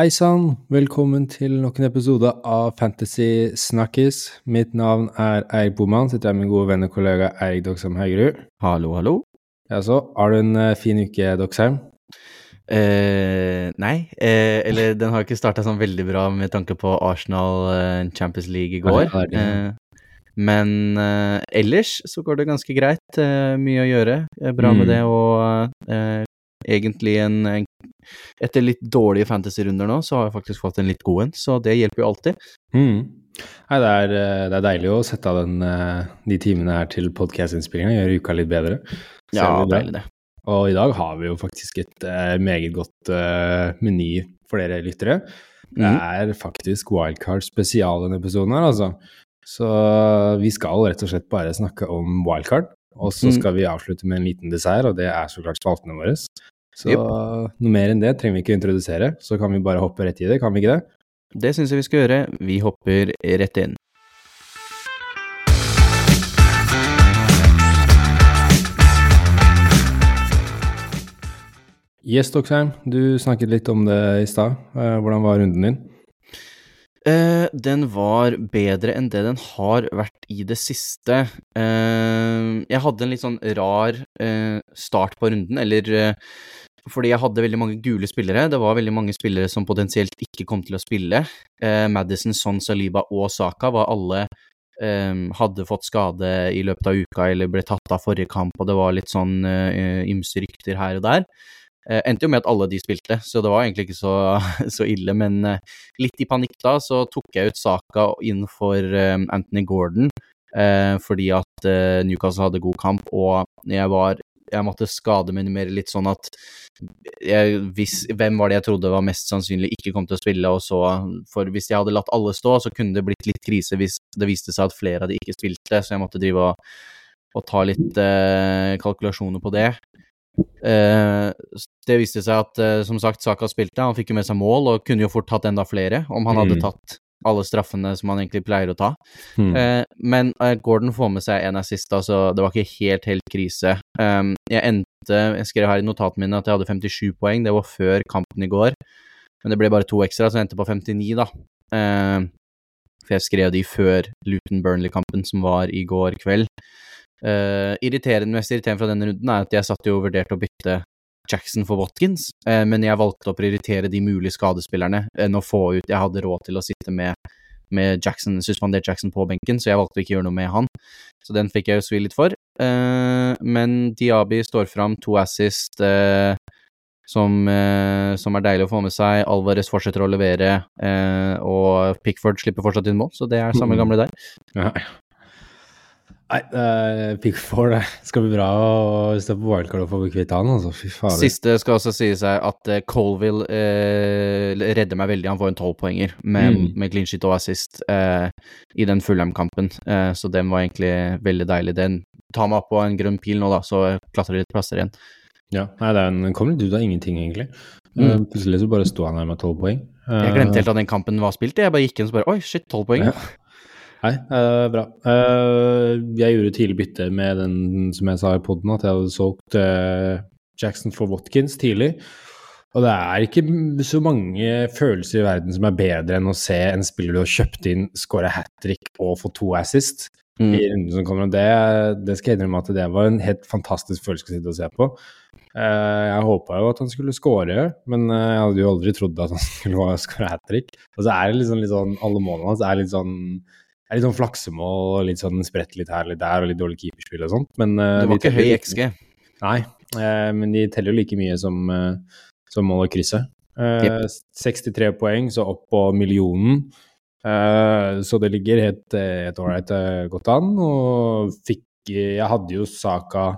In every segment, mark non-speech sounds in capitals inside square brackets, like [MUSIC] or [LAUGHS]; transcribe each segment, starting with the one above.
Hei sann, velkommen til nok en episode av Fantasy Snakkis. Mitt navn er Eirik Boman, sitter her med min gode venn og kollega Eirik Doksheim Haugerud. Hallo, hallo. Jaså, har du en uh, fin uke, Doksheim? Eh, nei, eh, eller den har ikke starta sånn veldig bra med tanke på Arsenal eh, Champions League i går. Ja, det det. Eh, men eh, ellers så går det ganske greit. eh, mye å gjøre. Bra bra med Mm. det og eh, egentlig en, en Etter litt dårlige fantasy-runder nå, så har jeg faktisk fått en litt god en, så det hjelper jo alltid. Mm. Nei, det er, eh, det er deilig å sette av den, eh, de timene her til podkast-innspillinga, gjøre uka litt bedre. Så Ja, det deilig det. Og i dag har vi jo faktisk et uh, meget godt uh, meny for dere lyttere. Det Mhm. er faktisk Wildcard spesial denne episoden her, altså. Så vi skal rett og slett bare snakke om wildcard. Og så Mm. skal vi avslutte med en liten dessert, og det er så klart spaltene våre. Så yep. noe mer enn det trenger vi ikke å introdusere, så kan vi bare hoppe rett i det, kan vi ikke det? Det syns jeg vi skal gjøre. Vi hopper rett inn. Yes, Doksheim, du snakket litt om det i stad. Eh, hvordan var runden din? Uh, den var bedre enn det den har vært i det siste. Uh, jeg hadde en litt sånn rar uh, start på runden, eller fordi jeg hadde veldig mange gule spillere. Det var veldig mange spillere som potensielt ikke kom til å spille. Eh, Madison, Son, Saliba og Saka var alle eh, hadde fått skade i løpet av uka eller ble tatt av forrige kamp, og det var litt sånn eh, ymse rykter her og der. Eh, endte jo med at alle de spilte, så det var egentlig ikke så, [LAUGHS] så ille, men eh, litt i panikk da, så tok jeg ut Saka inn for eh, Anthony Gordon, eh, fordi at Newcastle hadde god kamp, og jeg var jeg måtte skademinimere litt sånn at jeg, hvis, hvem var det jeg trodde var mest sannsynlig ikke kom til å spille, og så For hvis jeg hadde latt alle stå, så kunne det blitt litt krise hvis det viste seg at flere av de ikke spilte, så jeg måtte drive og, og ta litt eh, kalkulasjoner på det. Eh, det viste seg at, eh, som sagt, Saka spilte, han fikk jo med seg mål og kunne jo fort tatt enda flere om han hadde Mm. tatt alle straffene som han egentlig pleier å ta. Mm. Eh, men eh, Gordon får med seg en assist, altså det var ikke helt, helt krise. Um, jeg endte Jeg skrev her i notatene mine at jeg hadde 57 poeng, det var før kampen i går. Men det ble bare to ekstra, så jeg endte på 59, da. Eh, for jeg skrev de før Luton Burnley-kampen, som var i går kveld. Uh, irriterende mest irriterende fra denne runden er at jeg satt jo og vurderte å bytte Jackson for Watkins, eh, men jeg valgte å prioritere de mulige skadespillerne enn å få ut Jeg hadde råd til å sitte med, med Jackson, suspendert Jackson på benken, så jeg valgte å ikke gjøre noe med han. Så den fikk jeg jo svi litt for. Eh, men Diaby står fram, to assist, eh, som, eh, som er deilig å få med seg. Alvarez fortsetter å levere, eh, og Pickford slipper fortsatt inn mål, så det er samme Mhm. gamle der. Ja. Nei, uh, Pickford det skal bli bra å stå på wildcard og få kvitt han, altså. Fy fader. Siste skal også si seg at eh, Colville uh, redder meg veldig. Han får en tolvpoenger med, Mm. med clean sheet og assist uh, i den Fulham-kampen, uh, så den var egentlig veldig deilig. Den tar meg opp på en grønn pil nå, da, så klatrer litt plasser igjen. Ja, nei, det en, den kom litt ut av ingenting, egentlig. Mm. Plutselig så bare sto han her med tolv poeng. Jeg glemte helt at den kampen var spilt. Jeg bare gikk inn og bare Oi, shit, tolv poeng. Ja. Nei, uh, bra. Uh, jeg gjorde tidlig bytte med den som jeg sa i poden, at jeg hadde solgt uh, Jackson for Watkins tidlig. Og det er ikke så mange følelser i verden som er bedre enn å se en spiller du har kjøpt inn, skåre hat trick og få to assist Mm. i runden som kommer. Det, det skal jeg innrømme at det var en helt fantastisk følelse å sitte og se på. Jeg håpa jo at han skulle skåre, men jeg hadde jo aldri trodd at han [LAUGHS] skulle skåre hat trick. Og så er det liksom litt sånn, alle målene hans er litt sånn er litt sånn flaksemål og litt sånn spredt litt her litt der og litt dårlig keeperspill og sånt. Men uh, Det de var ikke høy XG. Nei, uh, men de teller jo like mye som, uh, som mål og krysset. yep. 63 poeng, så opp på millionen. Så det ligger helt ålreit godt an. Og fikk Jeg hadde jo Saka,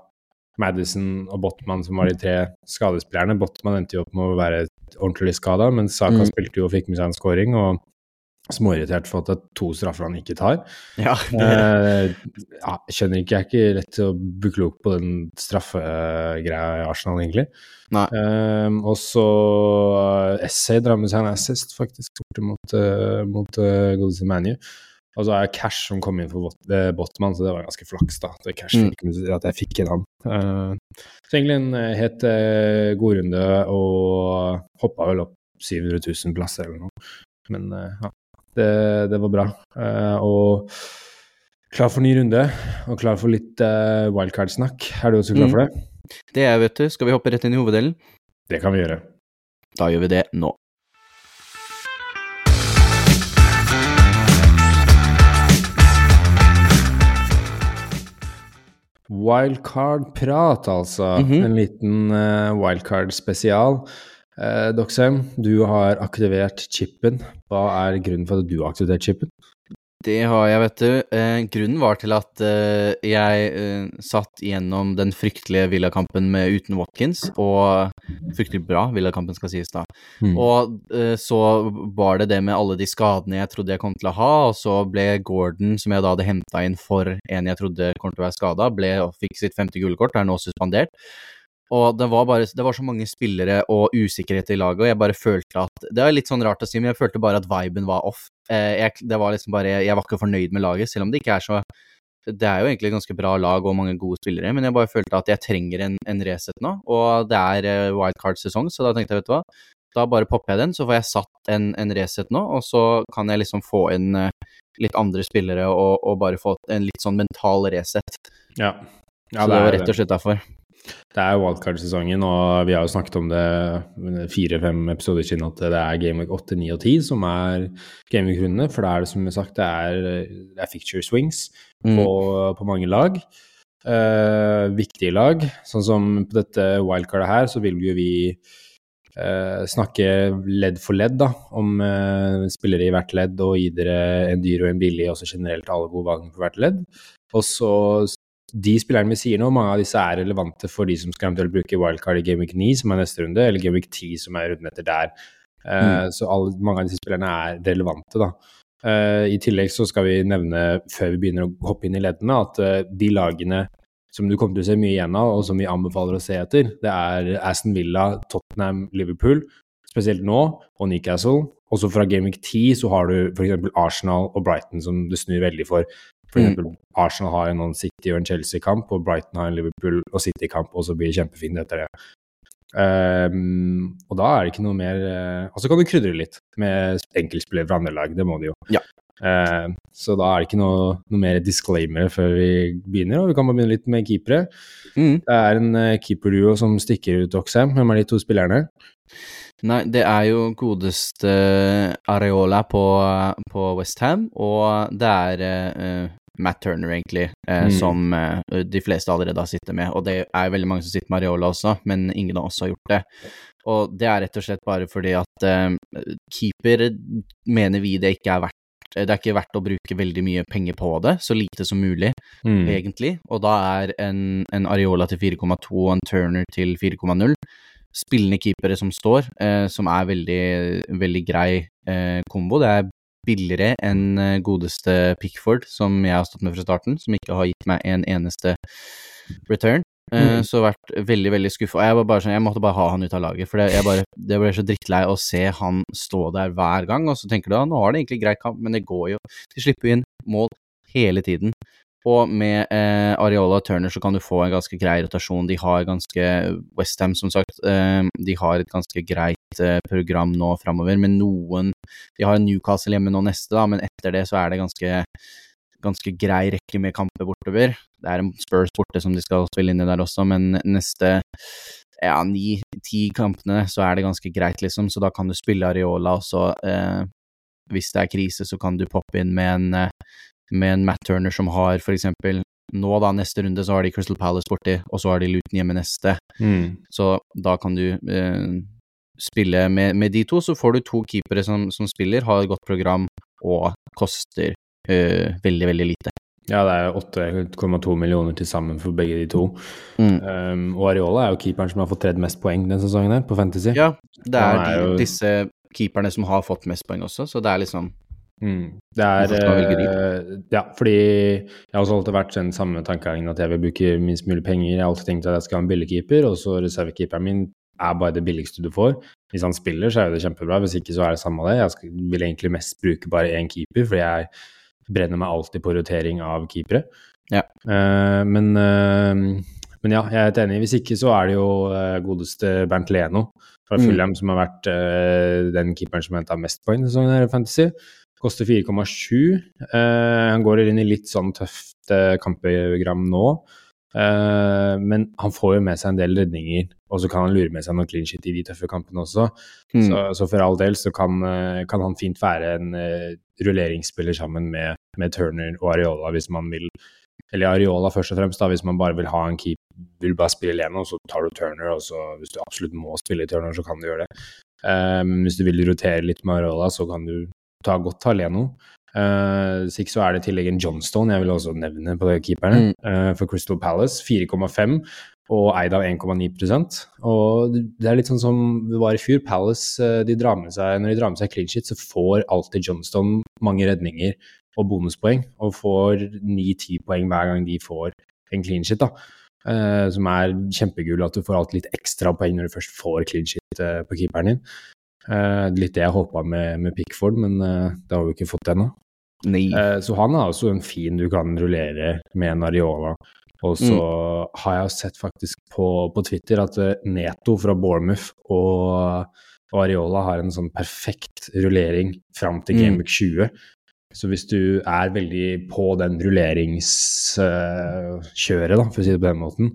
Madison og Botman som var de tre skadespillerne. Botman endte jo opp med å være ordentlig skada, men Saka Mm. spilte jo og fikk med seg en scoring. og Småirritert for at det er to straffer han ikke tar. Ja, Eh, ja, jeg skjønner ikke, jeg er ikke rett til å bli klok på den straffegreia i Arsenal, egentlig. Eh, og så Essay drar med seg en assist, faktisk, mot, uh, mot uh, godeste ManU. Og så er det Cash som kom inn for Bot eh, Botman, så det var ganske flaks da, at, Cash Mm. at jeg fikk inn han. Eh, så egentlig en eh, helt uh, god runde, og hoppa vel opp 700 000 plasser eller noe. Men eh, ja, det, det var bra. Uh, og klar for ny runde, og klar for litt uh, wildcard-snakk. Er du også klar Mm. for det? Det er, jeg, vet du. Skal vi hoppe rett inn i hoveddelen? Det kan vi gjøre. Da gjør vi det nå. Wildcard-prat, altså. Mhm. En liten uh, wildcard-spesial. Uh, Doxham, du har aktivert chipen. Hva er grunnen for at du har aktivert chipen? Det har jeg, vet du. Eh, grunnen var til at eh, jeg eh, satt gjennom den fryktelige Villa-kampen med uten Watkins, og fryktelig bra Villa-kampen skal sies da. Mm. Og eh, så var det det med alle de skadene jeg trodde jeg kom til å ha, og så ble Gordon, som jeg da hadde henta inn for en jeg trodde kom til å være skada, fikk sitt femte gule kort, er nå suspendert. Og det var bare Det var så mange spillere og usikkerhet i laget, og jeg bare følte at Det er litt sånn rart å si, men jeg følte bare at viben var off. Eh, jeg, det var liksom bare Jeg var ikke fornøyd med laget, selv om det ikke er så Det er jo egentlig et ganske bra lag og mange gode spillere, men jeg bare følte at jeg trenger en, en reset nå, og det er eh, wildcard-sesong, så da tenkte jeg, vet du hva, da bare popper jeg den, så får jeg satt en, en reset nå, og så kan jeg liksom få inn eh, litt andre spillere og, og bare få en litt sånn mental reset. Ja. så det var rett og slett derfor. Det er wildcard-sesongen, og vi har jo snakket om det fire-fem episoder siden at det er Game Week 8, 9 og 10 som er Game Week-rundene. For da er det som sagt, det er, det er fixture swings Mm. på, på mange lag. Eh, viktige lag. Sånn som på dette wildcardet her, så vil jo vi eh, snakke ledd for ledd da, om eh, spillere i hvert ledd, og gi dere en dyr og en billig, og så generelt alle gode valg på hvert ledd. Og så de spillerne vi sier nå, mange av disse er relevante for de som skal eventuelt bruke wildcard i Game Week 9, som er neste runde, eller Game Week 10, som er runden etter der. Eh, Så alle, mange av disse spillerne er relevante, da. Uh, I tillegg så skal vi nevne, før vi begynner å hoppe inn i leddene, at uh, de lagene som du kommer til å se mye igjen av, og som vi anbefaler å se etter, det er Aston Villa, Tottenham, Liverpool, spesielt nå, og Newcastle. Også fra Week 10 så har du f.eks. Arsenal og Brighton som det snur veldig for. For Mm. Arsenal har en City og en Chelsea-kamp, og Brighton har en Liverpool og City-kamp, og så blir det kjempefint etter det. Um, og da er det ikke noe mer uh, Og så kan du krydre litt med enkeltspillere fra andre lag, det må du jo. Ja. Ehm, så da er det ikke noe, noe mer disclaimer før vi begynner, og vi kan bare begynne litt med keepere. Mm. Det er en uh, keeperduo som stikker ut, Oxham. Hvem er de to spillerne? Nei, det er jo godeste Areola på, på Westham, og det er uh, Matt Turner, egentlig, eh, Mm. som eh, de fleste allerede har sittet med. Og det er veldig mange som sitter med Areola også, men ingen av oss har gjort det. Og det er rett og slett bare fordi at eh, keeper mener vi det ikke er verdt det er ikke verdt å bruke veldig mye penger på det, så lite som mulig, Mm. egentlig. Og da er en, en Areola til 4,2 og en Turner til 4,0 spillende keepere som står, eh, som er veldig, veldig grei eh, kombo. Det er billigere enn eh, godeste Pickford, som jeg har stått med fra starten, som ikke har gitt meg en eneste return. Eh, Mm. Så vært veldig, veldig skuffa. Jeg, var bare sånn, jeg måtte bare ha han ut av laget, for det, jeg bare, det ble så drittlei å se han stå der hver gang, og så tenker du at nå har det egentlig greit kamp, men det går jo. De slipper inn mål hele tiden. Og med eh, Areola og Turner så kan du få en ganske grei rotasjon. De har ganske Westham, som sagt, eh, de har et ganske greit eh, program nå framover, men noen De har Newcastle hjemme nå neste, da, men etter det så er det ganske ganske grei rekke med kamper bortover. Det er en Spurs borte som de skal spille inn i der også, men neste ja, ni-ti kampene så er det ganske greit, liksom, så da kan du spille Areola, og så eh, hvis det er krise, så kan du poppe inn med en, eh, med en Matt Turner som har for eksempel nå da, neste runde, så har de Crystal Palace borti, og så har de Luton hjemme neste. Mm. Så da kan du eh, spille med, med de to, så får du to keepere som, som spiller, har et godt program og koster veldig, veldig lite. Ja, det er 8,2 millioner til sammen for begge de to. Mm. Um, og Areola er jo keeperen som har fått tredd mest poeng denne sesongen her, på Fantasy. Ja, det er, er de, jo- disse keeperne som har fått mest poeng også, så det er liksom Mm. Det er eh, Ja, fordi jeg har også alltid vært den samme tankegangen at jeg vil bruke minst mulig penger. Jeg har alltid tenkt at jeg skal ha en billigkeeper, og så reservekeeperen min er bare det billigste du får. Hvis han spiller, så er jo det kjempebra. Hvis ikke, så er det samme det. Jeg skal, vil egentlig mest bruke bare én keeper, fordi jeg brenner meg alltid på rotering av keepere. Ja. Uh, men uh, men ja, jeg er helt enig. Hvis ikke så er det jo uh, godeste Bernt Leno fra Mm. Fulham som har vært den keeperen som har henta mest poeng i sesongen her i Fantasy. Koster 4,7. Uh, han går inn i litt sånn tøft kampprogram nå. Uh, men han får jo med seg en del redninger, og så kan han lure med seg noen clean shit i de tøffe kampene også. Mm. Så, så for all del så kan, uh, kan han fint være en uh, rulleringsspiller sammen med, med Turner og Areola hvis man vil Eller Areola først og fremst, da, hvis man bare vil ha en keep, vil bare spille Leno, så tar du Turner, og så hvis du absolutt må spille Turner, så kan du gjøre det. Um, hvis du vil rotere litt med Areola, så kan du ta godt ta Leno. Uh, hvis ikke så er det i tillegg en Johnstone jeg vil også nevne på keeperne, Mm. uh, for Crystal Palace. 4,5 og eid av 1,9% Og det er litt sånn som det var i fjor. Palace, uh, de drar med seg, når de drar med seg clean shit, så får alltid Johnstone mange redninger og bonuspoeng, og får 9-10 poeng hver gang de får en clean shit, da. Som er kjempegull at du får alltid litt ekstra poeng når du først får clean shit på keeperen din. Uh, litt det jeg håpa med, med Pickford, men uh, det har vi ikke fått ennå. Uh, så han er også en fin du kan rullere med en Areola. Og så har jeg sett faktisk på, på Twitter at uh, Neto fra Bournemouth og, og Areola har en sånn perfekt rullering fram til Mm. Gameweek 20. Så hvis du er veldig på den rulleringskjøret, da, for å si det på den måten,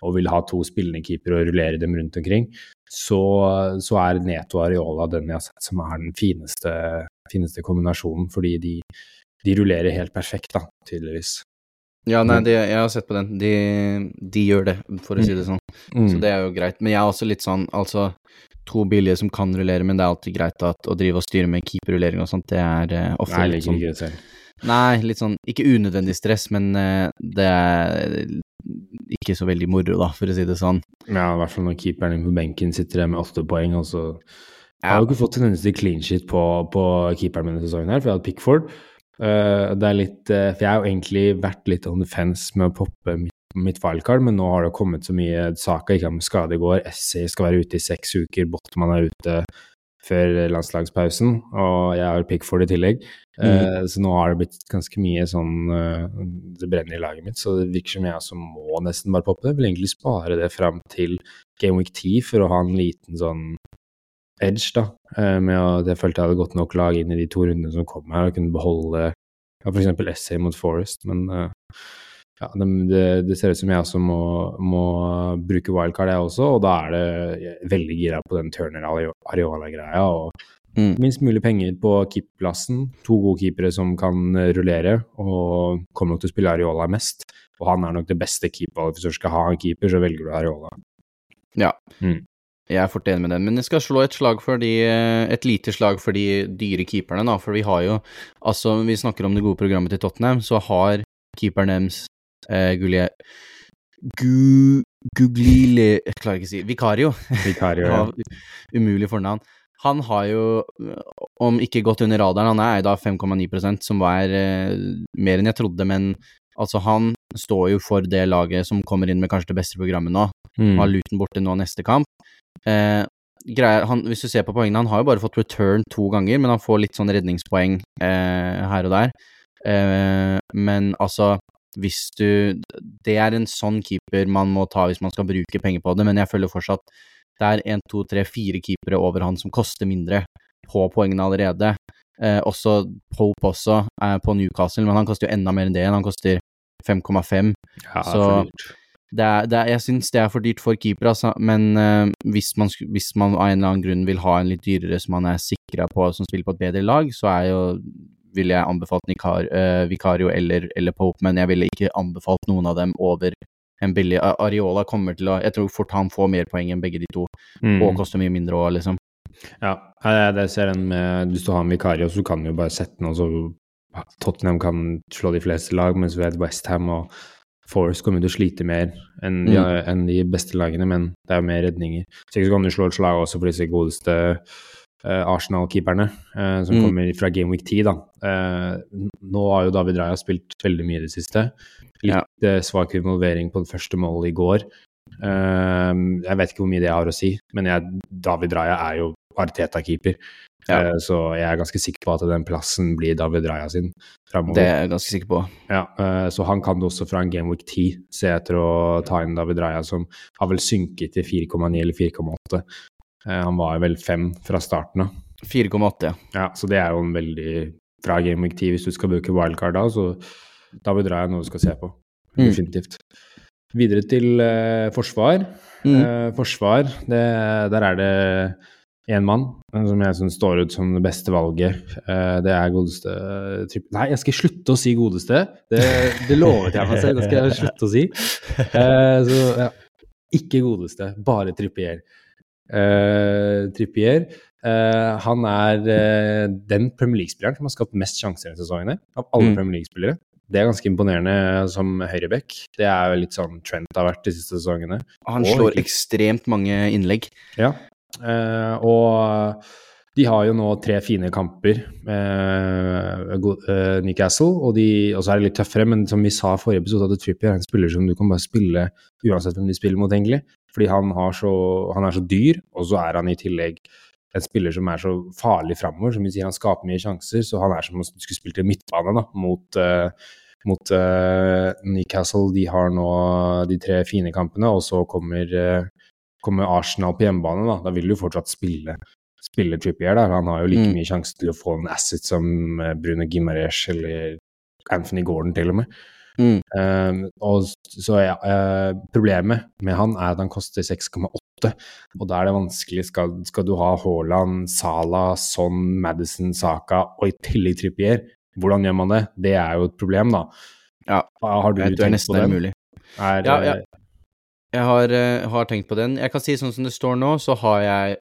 og vil ha to spillende keepere og rullere dem rundt omkring, så, så er Neto og Areola den jeg har sett som er den fineste, fineste kombinasjonen, fordi de, de rullerer helt perfekt, da, tydeligvis. Ja, nei, de, jeg har sett på den. De, de gjør det, for å si det sånn. Mm. Så det er jo greit. Men jeg er også litt sånn, altså To billige som kan rullere, men det er alltid greit at, å drive og styre med keeperrullering og sånt, det er uh, ofte Nei, litt sånn. Nei, litt sånn Ikke unødvendig stress, men eh, det er ikke så veldig moro, da, for å si det sånn. Ja, i hvert fall når keeperen på benken sitter med åtte poeng, og så Jeg har jo ikke fått en eneste clean shit på, på keeperen min denne sesongen her, for jeg hadde Pickford. Uh, det er litt uh, For jeg har jo egentlig vært litt on the fence med å poppe mitt, mitt wildcard, men nå har det kommet så mye saker. ikke om skade i går, Essay skal være ute i seks uker, Botman er ute før landslagspausen, og jeg har Pickford i tillegg. Eh, Så nå har det blitt ganske mye sånn eh, Det brenner i laget mitt, så det virker som jeg også må nesten bare poppe det. Vil egentlig spare det fram til Game Week 10 for å ha en liten sånn edge, da. eh, Med at jeg følte jeg hadde godt nok lag inn i de to rundene som kom her, og kunne beholde ja, f.eks. Essay mot Forest, men eh, ja, det, det, ser ut som jeg også må, må bruke wildcard, jeg også, og da er det veldig gira på den Turner-Areola-greia. og Mm. Minst mulig penger på keeperplassen. To gode keepere som kan rullere, og kommer nok til å spille Areola mest. Og han er nok det beste keeperet. Hvis du skal ha en keeper, så velger du Areola. Ja. Mm. Jeg er fort enig med den, men jeg skal slå et slag for de Et lite slag for de dyre keeperne, da, for vi har jo Altså, vi snakker om det gode programmet til Tottenham, så har keeperen deres eh, Gulie... Gu... Guglili Jeg klarer ikke å si Vikario. Vikario, ja. [LAUGHS] umulig fornavn. Han har jo, om ikke gått under radaren, han er eid av 5,9% som var eh, mer enn jeg trodde, men altså, han står jo for det laget som kommer inn med kanskje det beste programmet nå. Mm. Har Luton borte nå neste kamp. Eh, greier, han, hvis du ser på poengene, han har jo bare fått return to ganger, men han får litt sånn redningspoeng eh, her og der. Eh, men altså, hvis du Det er en sånn keeper man må ta hvis man skal bruke penger på det, men jeg føler fortsatt det er en, to, tre, fire keepere over han som koster mindre på poengene allerede. Eh, også Pope også, er på Newcastle, men han koster jo enda mer enn det igjen. Han koster 5,5. Ja, så- Det er, det er, jeg syns det er for dyrt for keeper, altså, men eh, hvis, man, hvis man av en eller annen grunn vil ha en litt dyrere som man er sikra på, som spiller på et bedre lag, så er jo ville jeg anbefalt Nikar, uh, Vicario eller, eller Pope, men jeg ville ikke anbefalt noen av dem over en billig Areola kommer til å Jeg tror fort han får mer poeng enn begge de to, Mm. og koster mye mindre òg, liksom. Ja, jeg, jeg ser en med Hvis du har en vikario, så kan du jo bare sette den, og så Tottenham kan slå de fleste lag, mens vi vet Westham og Forest kommer til å slite mer enn de, ja, enn de beste lagene, men det er jo mer redninger. Så kan du slå et slag også for disse godeste Arsenal-keeperne eh, som Mm. kommer fra Game Week 10, da. Eh, nå har jo David Raja spilt veldig mye i det siste. Litt Ja. eh, svak involvering på det første målet i går. Eh, jeg vet ikke hvor mye det har å si, men jeg, David Raja er jo Arteta-keeper. Ja. Eh, så jeg er ganske sikker på at den plassen blir David Raja sin framover. Det er jeg ganske sikker på. Ja, eh, så han kan det også fra en Game Week 10 se etter å ta inn David Raja, som har vel synket til 4,9 eller 4,8. Eh, Han var vel 5 fra starten av. 4,8, ja. Ja, så det er jo en veldig bra Game Week 10 hvis du skal bruke wildcard da, så da Raja jeg noe du skal se på. Mm. Definitivt. Videre til uh, forsvar. Mm. Uh, forsvar, det, der er det én mann som jeg syns står ut som det beste valget. Det er godeste Nei, jeg skal slutte å si godeste. Det, det lovet jeg meg selv, det skal jeg slutte å si. [LAUGHS] Så ja, ikke godeste, bare Trippier. Uh, Trippier eh, han er eh, den Premier League-spilleren som har skapt mest sjanser i sesongen, av alle Mm. Premier League-spillere. Det er ganske imponerende som høyreback. Det er jo litt sånn Trent har vært de siste sesongene. Han Og slår ikke- ekstremt mange innlegg. Ja, eh, og de har jo nå tre fine kamper, eh, eh, Newcastle, og, de, og så er det litt tøffere, men som vi sa i forrige episode, at Trippier er en spiller som du kan bare spille uansett hvem de spiller mot, egentlig. Fordi han, har så, han er så dyr, og så er han i tillegg en spiller som er så farlig framover, som vi sier han skaper mye sjanser, så han er som om du skulle spilt i midtbane da, mot, uh, mot uh, Newcastle. De har nå de tre fine kampene, og så kommer uh, kommer Arsenal på hjemmebane, da, da vil du fortsatt spille, spille Trippier der. Han har jo like Mm. mye sjanse til å få en asset som Bruno Gimarez eller Anthony Gordon, til og med. Mm. Um, og så ja, uh, Problemet med han er at han koster 6,8, og da er det vanskelig. Skal, skal du ha Haaland, Salah, Son, Madison, Saka og i tillegg Trippier? Hvordan gjør man det? Det er jo et problem, da. Ja, Har du Jeg tror nesten det er mulig. Er, Ja, ja. eh, Jeg har, eh, har tenkt på den. Jeg kan si sånn som det står nå, så har jeg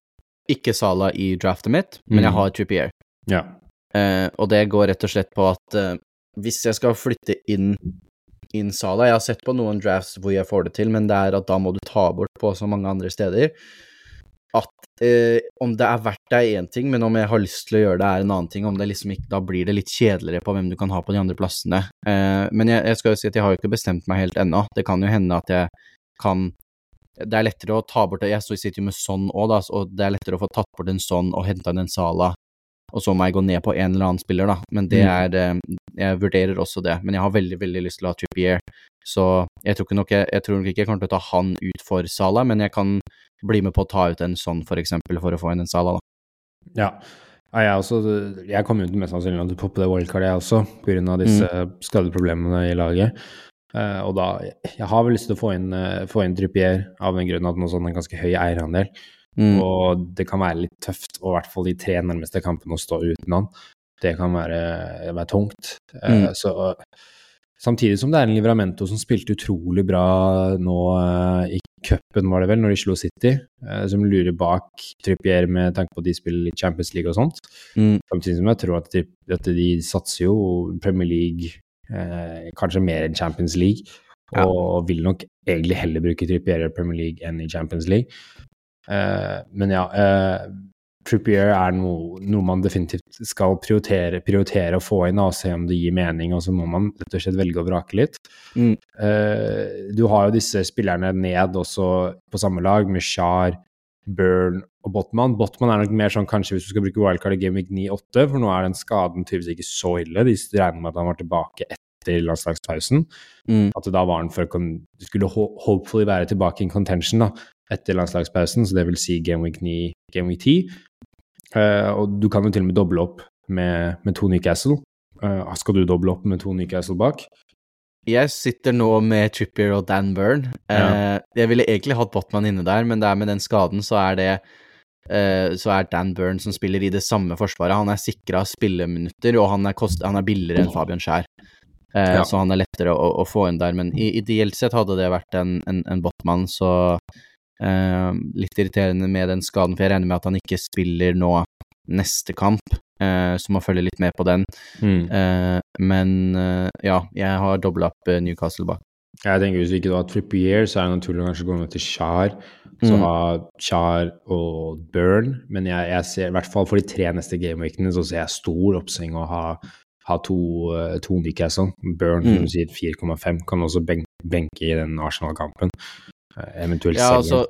ikke Sala i draftet mitt, men jeg Mm. har Trippier. ja. Uh, og det går rett og slett på at uh, hvis jeg skal flytte inn, inn Sala Jeg har sett på noen drafts hvor jeg får det til, men det er at da må du ta bort på så mange andre steder. At eh, om det er verdt det, er én ting, men om jeg har lyst til å gjøre det, er en annen ting. Om det liksom ikke, da blir det litt kjedeligere på hvem du kan ha på de andre plassene. Eh, men jeg, jeg skal jo si at jeg har jo ikke bestemt meg helt ennå. Det kan jo hende at jeg kan Det er lettere å ta bort Jeg sitter jo med sånn òg, da, og det er lettere å få tatt bort en sånn og henta inn en Sala og så må jeg gå ned på en eller annen spiller, da. Men det Mm. er eh, Jeg vurderer også det, men jeg har veldig, veldig lyst til å ha Trippier. Så jeg tror nok jeg, jeg tror nok ikke jeg kommer til å ta han ut for Sala, men jeg kan bli med på å ta ut en sånn, for eksempel, for å få inn en Sala, da. Ja. ja jeg, også, jeg kommer jo til mest sannsynlig til å poppe det wildcardet, jeg også, pga. disse skadeproblemene i laget. Uh, og da Jeg har vel lyst til å få inn, uh, få inn Trippier av den grunn at også har en ganske høy eierandel. Mm. Og det kan være litt tøft, og i hvert fall de tre nærmeste kampene, å stå uten han. Det kan være, være tungt. Eh, Mm. så Samtidig som det er en Livramento som spilte utrolig bra nå eh, i cupen, var det vel, når de slo City, eh, som lurer bak Trippier med tanke på at de spiller i Champions League og sånt. Mm. Samtidig som jeg tror at de, at de satser jo Premier League, eh, kanskje mer enn Champions League, Ja. og vil nok egentlig heller bruke Trippier i Premier League enn i Champions League. Eh, men ja, eh, Trippier er noe, noe man definitivt skal prioritere, prioritere å få inn og se om det gir mening, og så må man rett og slett velge å vrake litt. Mm. Uh, du har jo disse spillerne ned også på samme lag, med Shar, Burn og Botman. Botman er nok mer sånn kanskje hvis du skal bruke wildcard i Game Week 9-8, for nå er den skaden tydeligvis ikke så ille. De regner med at han var tilbake etter landslagspausen. Mm. At det da var han for skulle ho hopefully være tilbake in contention da, etter landslagspausen, så det vil si Game Week 9, Game Week 10. Uh, og du kan jo til og med doble opp med, med to Newcastle. Uh, skal du doble opp med to Newcastle bak? Jeg sitter nå med Trippier og Dan Byrne. Ja. Eh, jeg ville egentlig hatt Botman inne der, men det er med den skaden så er det eh, så er Dan Byrne, som spiller i det samme forsvaret. Han er sikra spilleminutter, og han er, kost, han er billigere enn Fabian Skjær. Eh, Ja. Så han er lettere å, å få inn der, men ideelt sett hadde det vært en, en, en Botman, så eh, litt irriterende med den skaden, for jeg regner med at han ikke spiller nå neste kamp, eh, så må følge litt med på den. Eh, men eh, ja, jeg har dobla opp eh, Newcastle bak. Jeg tenker Hvis vi ikke har Trippier, så er det naturlig å kanskje gå ned til Char. Så Mm. ha Char og Burn. Men jeg, jeg ser i hvert fall for de tre neste gameweekene så ser jeg stor oppsving å ha, ha to, eh, to Newcastle. Burn Mm. som du sier 4,5 kan også benke, i den Arsenal-kampen. Eh, Eventuelt Ja, selge. altså,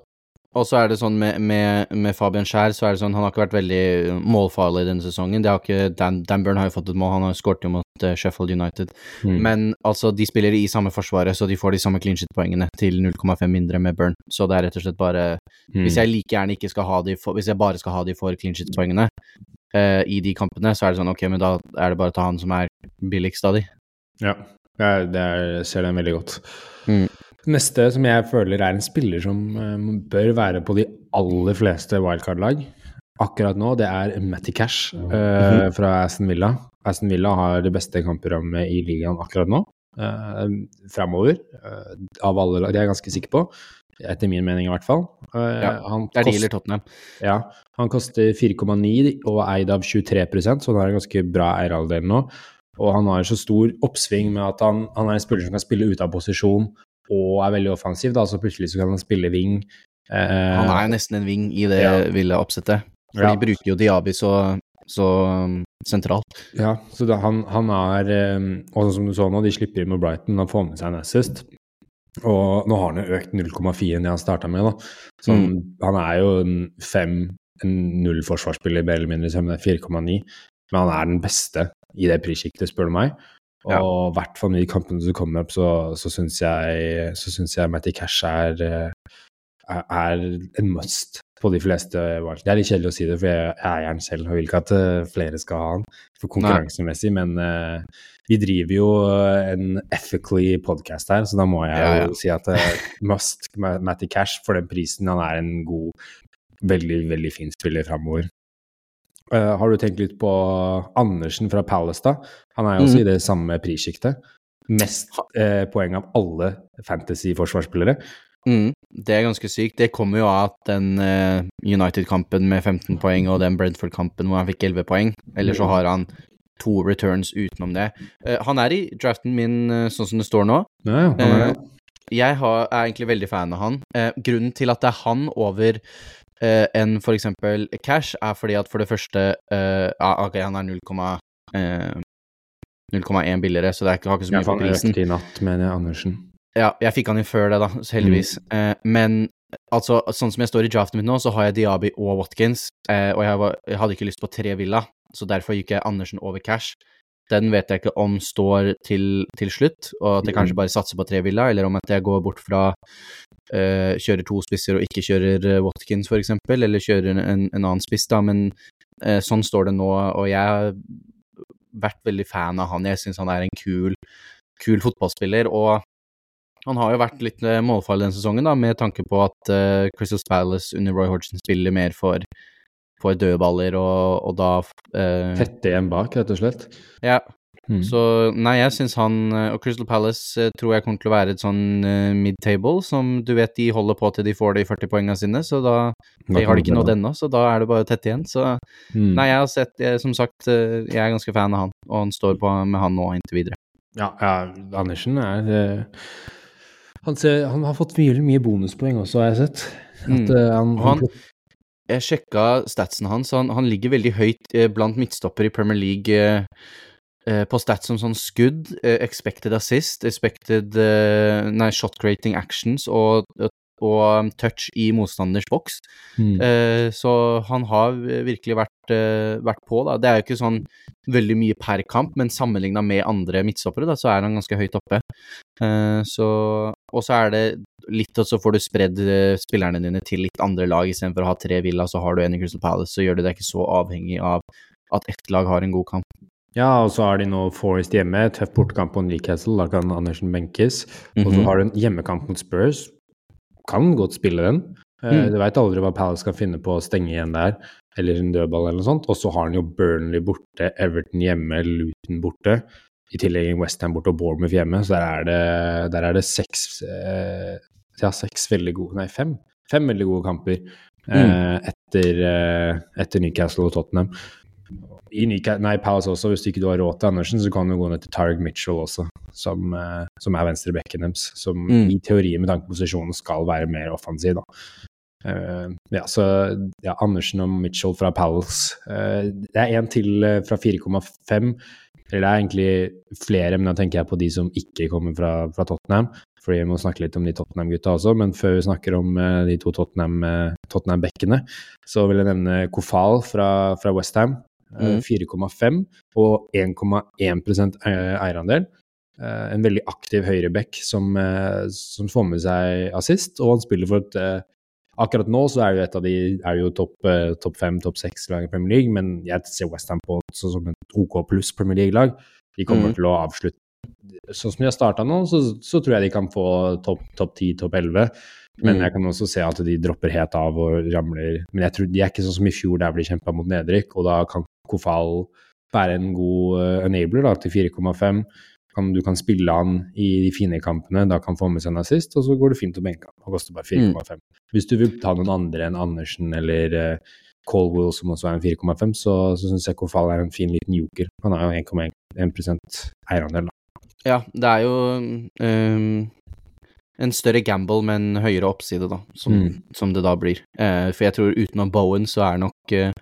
Og så er det sånn med, med, med Fabian Skjær, så er det sånn han har ikke vært veldig målfarlig denne sesongen. Det har ikke, Dan, Dan Burn har jo fått et mål, han har skåret jo mot uh, Sheffield United. Mm. Men altså, de spiller i samme forsvaret, så de får de samme clean shit-poengene til 0,5 mindre med Burn. Så det er rett og slett bare Mm. Hvis jeg like gjerne ikke skal ha de for, Hvis jeg bare skal ha de for clean shit-poengene eh, i de kampene, så er det sånn ok, men da er det bare å ta han som er billigst av de. Ja, jeg, det er, jeg ser den veldig godt. Mm. Neste som jeg føler er en spiller som eh, bør være på de aller fleste wildcard-lag akkurat nå, det er Matty Cash uh, mm -hmm. fra Aston Villa. Aston Villa har det beste kampprogrammet i ligaen akkurat nå. Uh, Framover. uh, av alle lag, det er jeg ganske sikker på. Etter min mening, i hvert fall. Eh, Ja, han Det er de eller Tottenham. ja, han koster 4,9 og er eid av 23% så han har en ganske bra eierandel nå. Og han har så stor oppsving med at han, han er en spiller som kan spille ute av posisjon og er veldig offensiv, da, så plutselig så kan han spille wing. Eh, Han er jo nesten en wing i det Ja. ville oppsettet. For Ja. de bruker jo Diabi så, så um, sentralt. Ja, så da, han, han er eh, Og sånn som du så nå, de slipper inn med Brighton, og får med seg en assist. Og nå har han jo økt 0,4 enn det han starta med, da. Så han- han er jo en fem, en null forsvarsspiller, mer eller mindre, som er 4,9. Men han er den beste i det prissjiktet, spør du meg. Og i hvert fall i kampene som kommer opp, så, så syns jeg, så syns jeg Matty Cash er, eh, er, er en must på de fleste valg. Det er litt kjedelig å si det, for jeg eier den selv og vil ikke at eh, flere skal ha den for konkurransemessig, men uh, vi driver jo eh, en ethically podcast her, så da må jeg Ja, ja. jo si at uh, must Matty Cash for den prisen. Han er en god, veldig, veldig fin spiller framover. Uh, har du tenkt litt på Andersen fra da? Han er jo også mm. i det samme prissjiktet. Mest uh, poeng av alle fantasy-forsvarsspillere. Mm, det er ganske sykt. Det kommer jo av at den uh, United-kampen med 15 poeng og den Brentford-kampen hvor han fikk 11 poeng. Eller så har han to returns utenom det. Uh, han er i draften min uh, sånn som det står nå. Ja, ja, han er. Jeg har, er egentlig veldig fan av han. Grunnen til at det er han over enn eksempel Cash, er fordi at for det første ja, Ok, han er 0,1 eh, 0,1 billigere, så det er ikke, har ikke så Ja, mye for prisen. han økte i natt, mener jeg, Andersen. Ja, jeg fikk han inn før det, da, så heldigvis. Mm. Eh, men altså, sånn som jeg står i draften min nå, så har jeg Diaby og Watkins, eh, og jeg, var, jeg hadde ikke lyst på tre Villa, så derfor gikk jeg Andersen over cash. Den vet jeg ikke om står til, til slutt, og at jeg kanskje bare satser på tre Villa, eller om at jeg går bort fra eh, kjører to spisser og ikke kjører eh, Watkins, for eksempel, eller kjører en, en annen spiss, da, men eh, sånn står det nå, og jeg har vært veldig fan av han. Jeg syns han er en kul, kul fotballspiller, og han har jo vært litt eh, målfarlig denne sesongen, da, med tanke på at uh, Crystal Palace under Roy Hodgson spiller mer for, for dødballer, og, og da uh, Tette igjen bak, rett og slett. Ja, Mm. så nei, jeg syns han eh, Og Crystal Palace eh, tror jeg kommer til å være et sånn uh, mid-table, som du vet de holder på til de får de 40 poengene sine, så da De har de ikke nådd ennå, så da er det bare tett igjen, så Mm. Nei, jeg har sett jeg, Som sagt, eh, jeg er ganske fan av han, og han står på med han nå inntil videre. Ja, ja, Andersen er eh, han, ser, han har fått mye, mye bonuspoeng også, har jeg sett. At, Mm. han, Og han- Jeg sjekka statsen hans, han, han ligger veldig høyt eh, blant midtstopper i Premier League eh, eh, på stats som sånn skudd, eh, expected assist, expected eh, Nei, shot creating actions og, og touch i motstanders boks. Mm. Uh, så han har virkelig vært, uh, vært på, da. Det er jo ikke sånn veldig mye per kamp, men sammenligna med andre midtstoppere, da, så er han ganske høyt oppe. Uh, så Og så er det litt, og så får du spredd spillerne dine til litt andre lag istedenfor å ha tre Villa, så har du en i Crystal Palace, så gjør det deg ikke så avhengig av at ett lag har en god kamp. Ja, og så har de nå Forest hjemme, tøff bortekamp på Newcastle, da kan Andersen benkes. Og så Mhm. har du en hjemmekamp mot Spurs, kan godt spille den. Eh, Mm. Du veit aldri hva Palace kan finne på å stenge igjen der, eller en dødball eller noe sånt. Og så har han jo Burnley borte, Everton hjemme, Luton borte. I tillegg Westham borte og Bournemouth hjemme, så der er det, der er det seks eh, Ja, seks veldig gode Nei, fem. Fem veldig gode kamper eh, etter, eh, etter Newcastle og Tottenham. I nei, Palace også, hvis du ikke du har råd til Andersen, så kan du gå ned til Tarek Mitchell også, som, eh, som er venstrebekken deres. Som Mm. i teorien med tanke på posisjonen skal være mer offensiv, da. Uh, ja, så ja, Andersen og Mitchell fra Palace. Uh, det er en til uh, fra 4,5. Eller det er egentlig flere, men da tenker jeg på de som ikke kommer fra, fra Tottenham. fordi vi må snakke litt om de Tottenham-gutta også. Men før vi snakker om de to Tottenham-bekkene, Tottenham så vil jeg nevne Kofal fra, fra Westham. Uh, 4,5 og 1,1 eierandel. Uh, en veldig aktiv høyreback som, som, får med seg assist, og han spiller for et Akkurat nå så er det jo et av de er jo topp top fem, topp seks lag i Premier League, men jeg ser Westham på som et OK pluss Premier League-lag. De kommer mm. til å avslutte Sånn som de har starta nå, så, så, tror jeg de kan få topp top 10, topp 11. Men mm. jeg kan også se at de dropper helt av og ramler. Men jeg tror de er ikke sånn som i fjor, der de kjempa mot nedrykk. Og da kan Kofal være en god uh, enabler da, til 4,5. Du kan spille han i de fine kampene, da kan få med seg en assist, og så går det fint å benke han. Og koster bare 4,5. Mm. Hvis du vil ta noen andre enn Andersen eller uh, Colwell, som også er en 4,5, så, så syns jeg Kofal er en fin liten joker. Han har jo 1,1 eierandel, da. Ja, det er jo um, en større gamble med en høyere oppside, da, som, mm. som det da blir. Uh, for jeg tror utenom Bowen så er nok uh,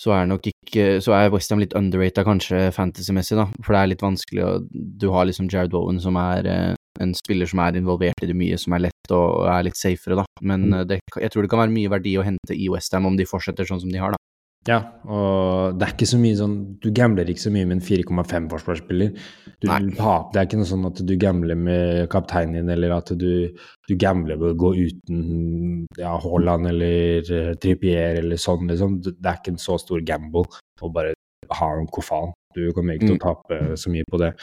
så er nok ikke Så er Westham litt underrated kanskje fantasy-messig, da. For det er litt vanskelig å Du har liksom Jared Bowen som er eh, en spiller som er involvert i det mye, som er lett og er litt safere, da. Men mm. det, jeg tror det kan være mye verdi å hente i Westham om de fortsetter sånn som de har, da. Ja, og det er ikke så mye sånn Du gambler ikke så mye med en 4,5 forsvarsspiller. Det er ikke noe sånn at du gambler med kapteinen din, eller at du, du gambler ved å gå uten ja, Haaland eller uh, Trippier eller sånn, liksom. Det er ikke en så stor gamble å bare ha en kofan. Du kommer ikke til å mm. tape så mye på det.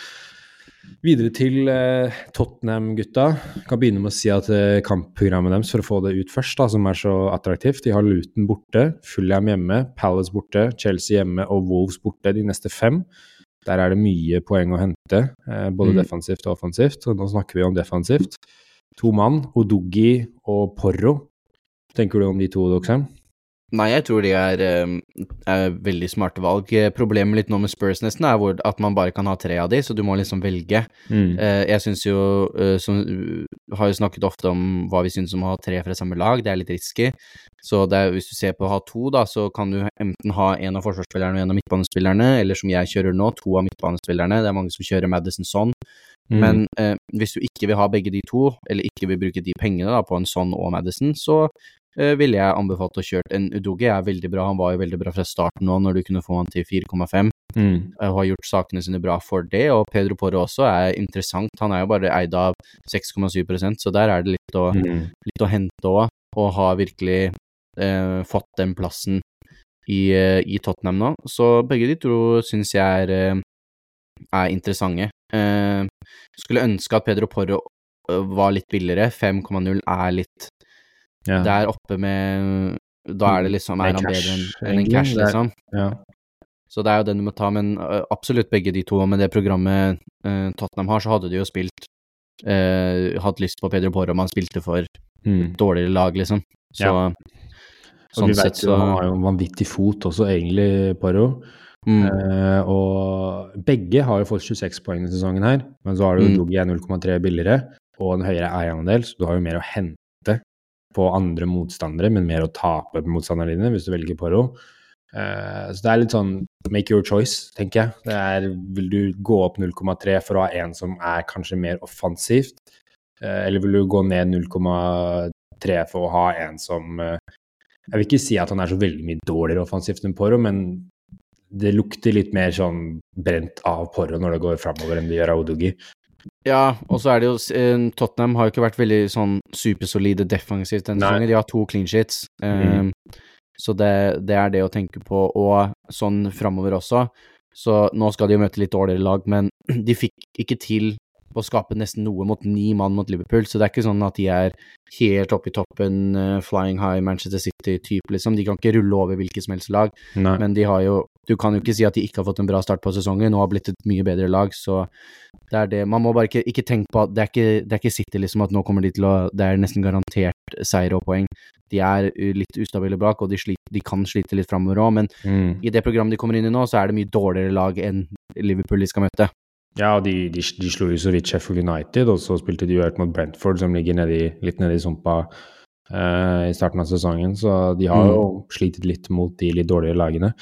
Videre til eh, Tottenham-gutta. Kan begynne med å si at eh, kampprogrammet deres, for å få det ut først, da, som er så attraktivt De har Luton borte, Fulham hjemme, Palace borte, Chelsea hjemme og Wolves borte de neste fem. Der er det mye poeng å hente, eh, både mm. defensivt og offensivt. Og nå snakker vi om defensivt. To mann, Odogi og Porro. tenker du om de to, Doxheim? Nei, jeg tror de er, ehm, er, veldig smarte valg. Problemet litt nå med Spurs nesten er at man bare kan ha tre av de, så du må liksom velge. Mm. Eh, jeg syns jo, eh, som har jo snakket ofte om hva vi syns om å ha tre fra samme lag, det er litt risky. Så er, hvis du ser på å ha to, da, så kan du enten ha en av forsvarsspillerne og en av midtbanespillerne, eller som jeg kjører nå, to av midtbanespillerne. Det er mange som kjører Madison sånn. Mm. Men eh, hvis du ikke vil ha begge de to, eller ikke vil bruke de pengene da, på en sånn og Madison, så ville jeg anbefalt å kjøre en Udoge. er veldig bra, han var jo veldig bra fra starten nå, når du kunne få han til 4,5. Mm. Uh, har gjort sakene sine bra for det, og Pedro Porro også er interessant. Han er jo bare eid av 6,7 så der er det litt å, mm. litt å hente òg, og har virkelig uh, fått den plassen i, i, Tottenham nå. Så begge de to syns jeg er, er interessante. skulle ønske at Pedro Porro var litt billigere. 5,0 er litt ja. Der oppe med Da er det liksom Er han bedre enn en, en cash, liksom? Ja. Så det er jo den du må ta, men absolutt begge de to. Med det programmet uh, Tottenham har, så hadde de jo spilt uh, Hatt lyst på Pedro Porro om han spilte for mm. dårligere lag, liksom. Så ja. sånn sett så Han har jo en vanvittig fot også, egentlig, Porro. Mm. Uh, og begge har jo fått 26 poeng i sesongen her, men så har du mm. 0,3 billigere og en høyere eierandel, så du har jo mer å hente på andre motstandere, men mer å tape motstanderne dine hvis du velger Poro. Uh, så det er litt sånn make your choice, tenker jeg. Det er, vil du gå opp 0,3 for å ha en som er kanskje mer offensivt, uh, eller vil du gå ned 0,3 for å ha en som uh, Jeg vil ikke si at han er så veldig mye dårligere offensivt enn Poro, men det lukter litt mer sånn brent av Poro når det går framover enn det gjør av Odogi. Ja, og så er det jo eh, Tottenham har jo ikke vært veldig sånn supersolide defensivt denne sesongen. De har to clean sheets. Mm. Um, så det, det, er det å tenke på, og sånn framover også. Så nå skal de jo møte litt dårligere lag, men [CLEARS THROAT] de fikk ikke til å skape nesten noe mot ni mann mot Liverpool, så det er ikke sånn at de er helt oppe i toppen, uh, flying high Manchester City-type, liksom. De kan ikke rulle over hvilket som helst lag, Nei. men de har jo Du kan jo ikke si at de ikke har fått en bra start på sesongen og har blitt et mye bedre lag, så det er det. Man må bare ikke, ikke tenke på at det er ikke, det er ikke City, liksom, at nå kommer de til å Det er nesten garantert seier og poeng. De er litt ustabile bak, og de, sliter, de kan slite litt framover òg, men mm. i det programmet de kommer inn i nå, så er det mye dårligere lag enn Liverpool de skal møte. Ja, de, de, de slo jo så vidt Sheffield United, og så spilte de jo helt mot Brentford, som ligger nedi, litt nedi sumpa uh, i starten av sesongen. Så de har mm. jo slitt litt mot de litt dårligere lagene.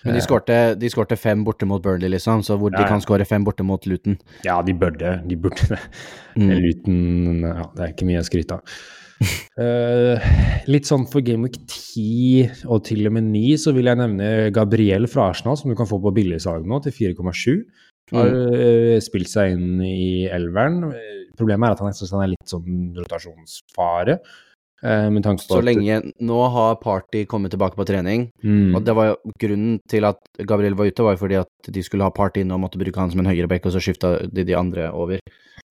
Men de skårte, de skårte fem borte mot Burnley, liksom, så hvor Ja, de kan skåre fem borte mot Luton. Ja, de burde, de burde det. Mm. Luton ja, Det er ikke mye å skryte av. uh, [LAUGHS] litt sånn for Game Week 10 og til og med 9 så vil jeg nevne Gabriel fra Arsenal, som du kan få på billigsalg nå, til 4,7. Har mm. spilt seg inn i elveren. Eh, Problemet er at han, synes han er litt sånn rotasjonsfare. eh, Så lenge Nå har Party kommet tilbake på trening, mm, og det var jo grunnen til at Gabriel var ute, var jo fordi at de skulle ha Party inne og måtte bruke han som en høyreback, og så skifta de de andre over.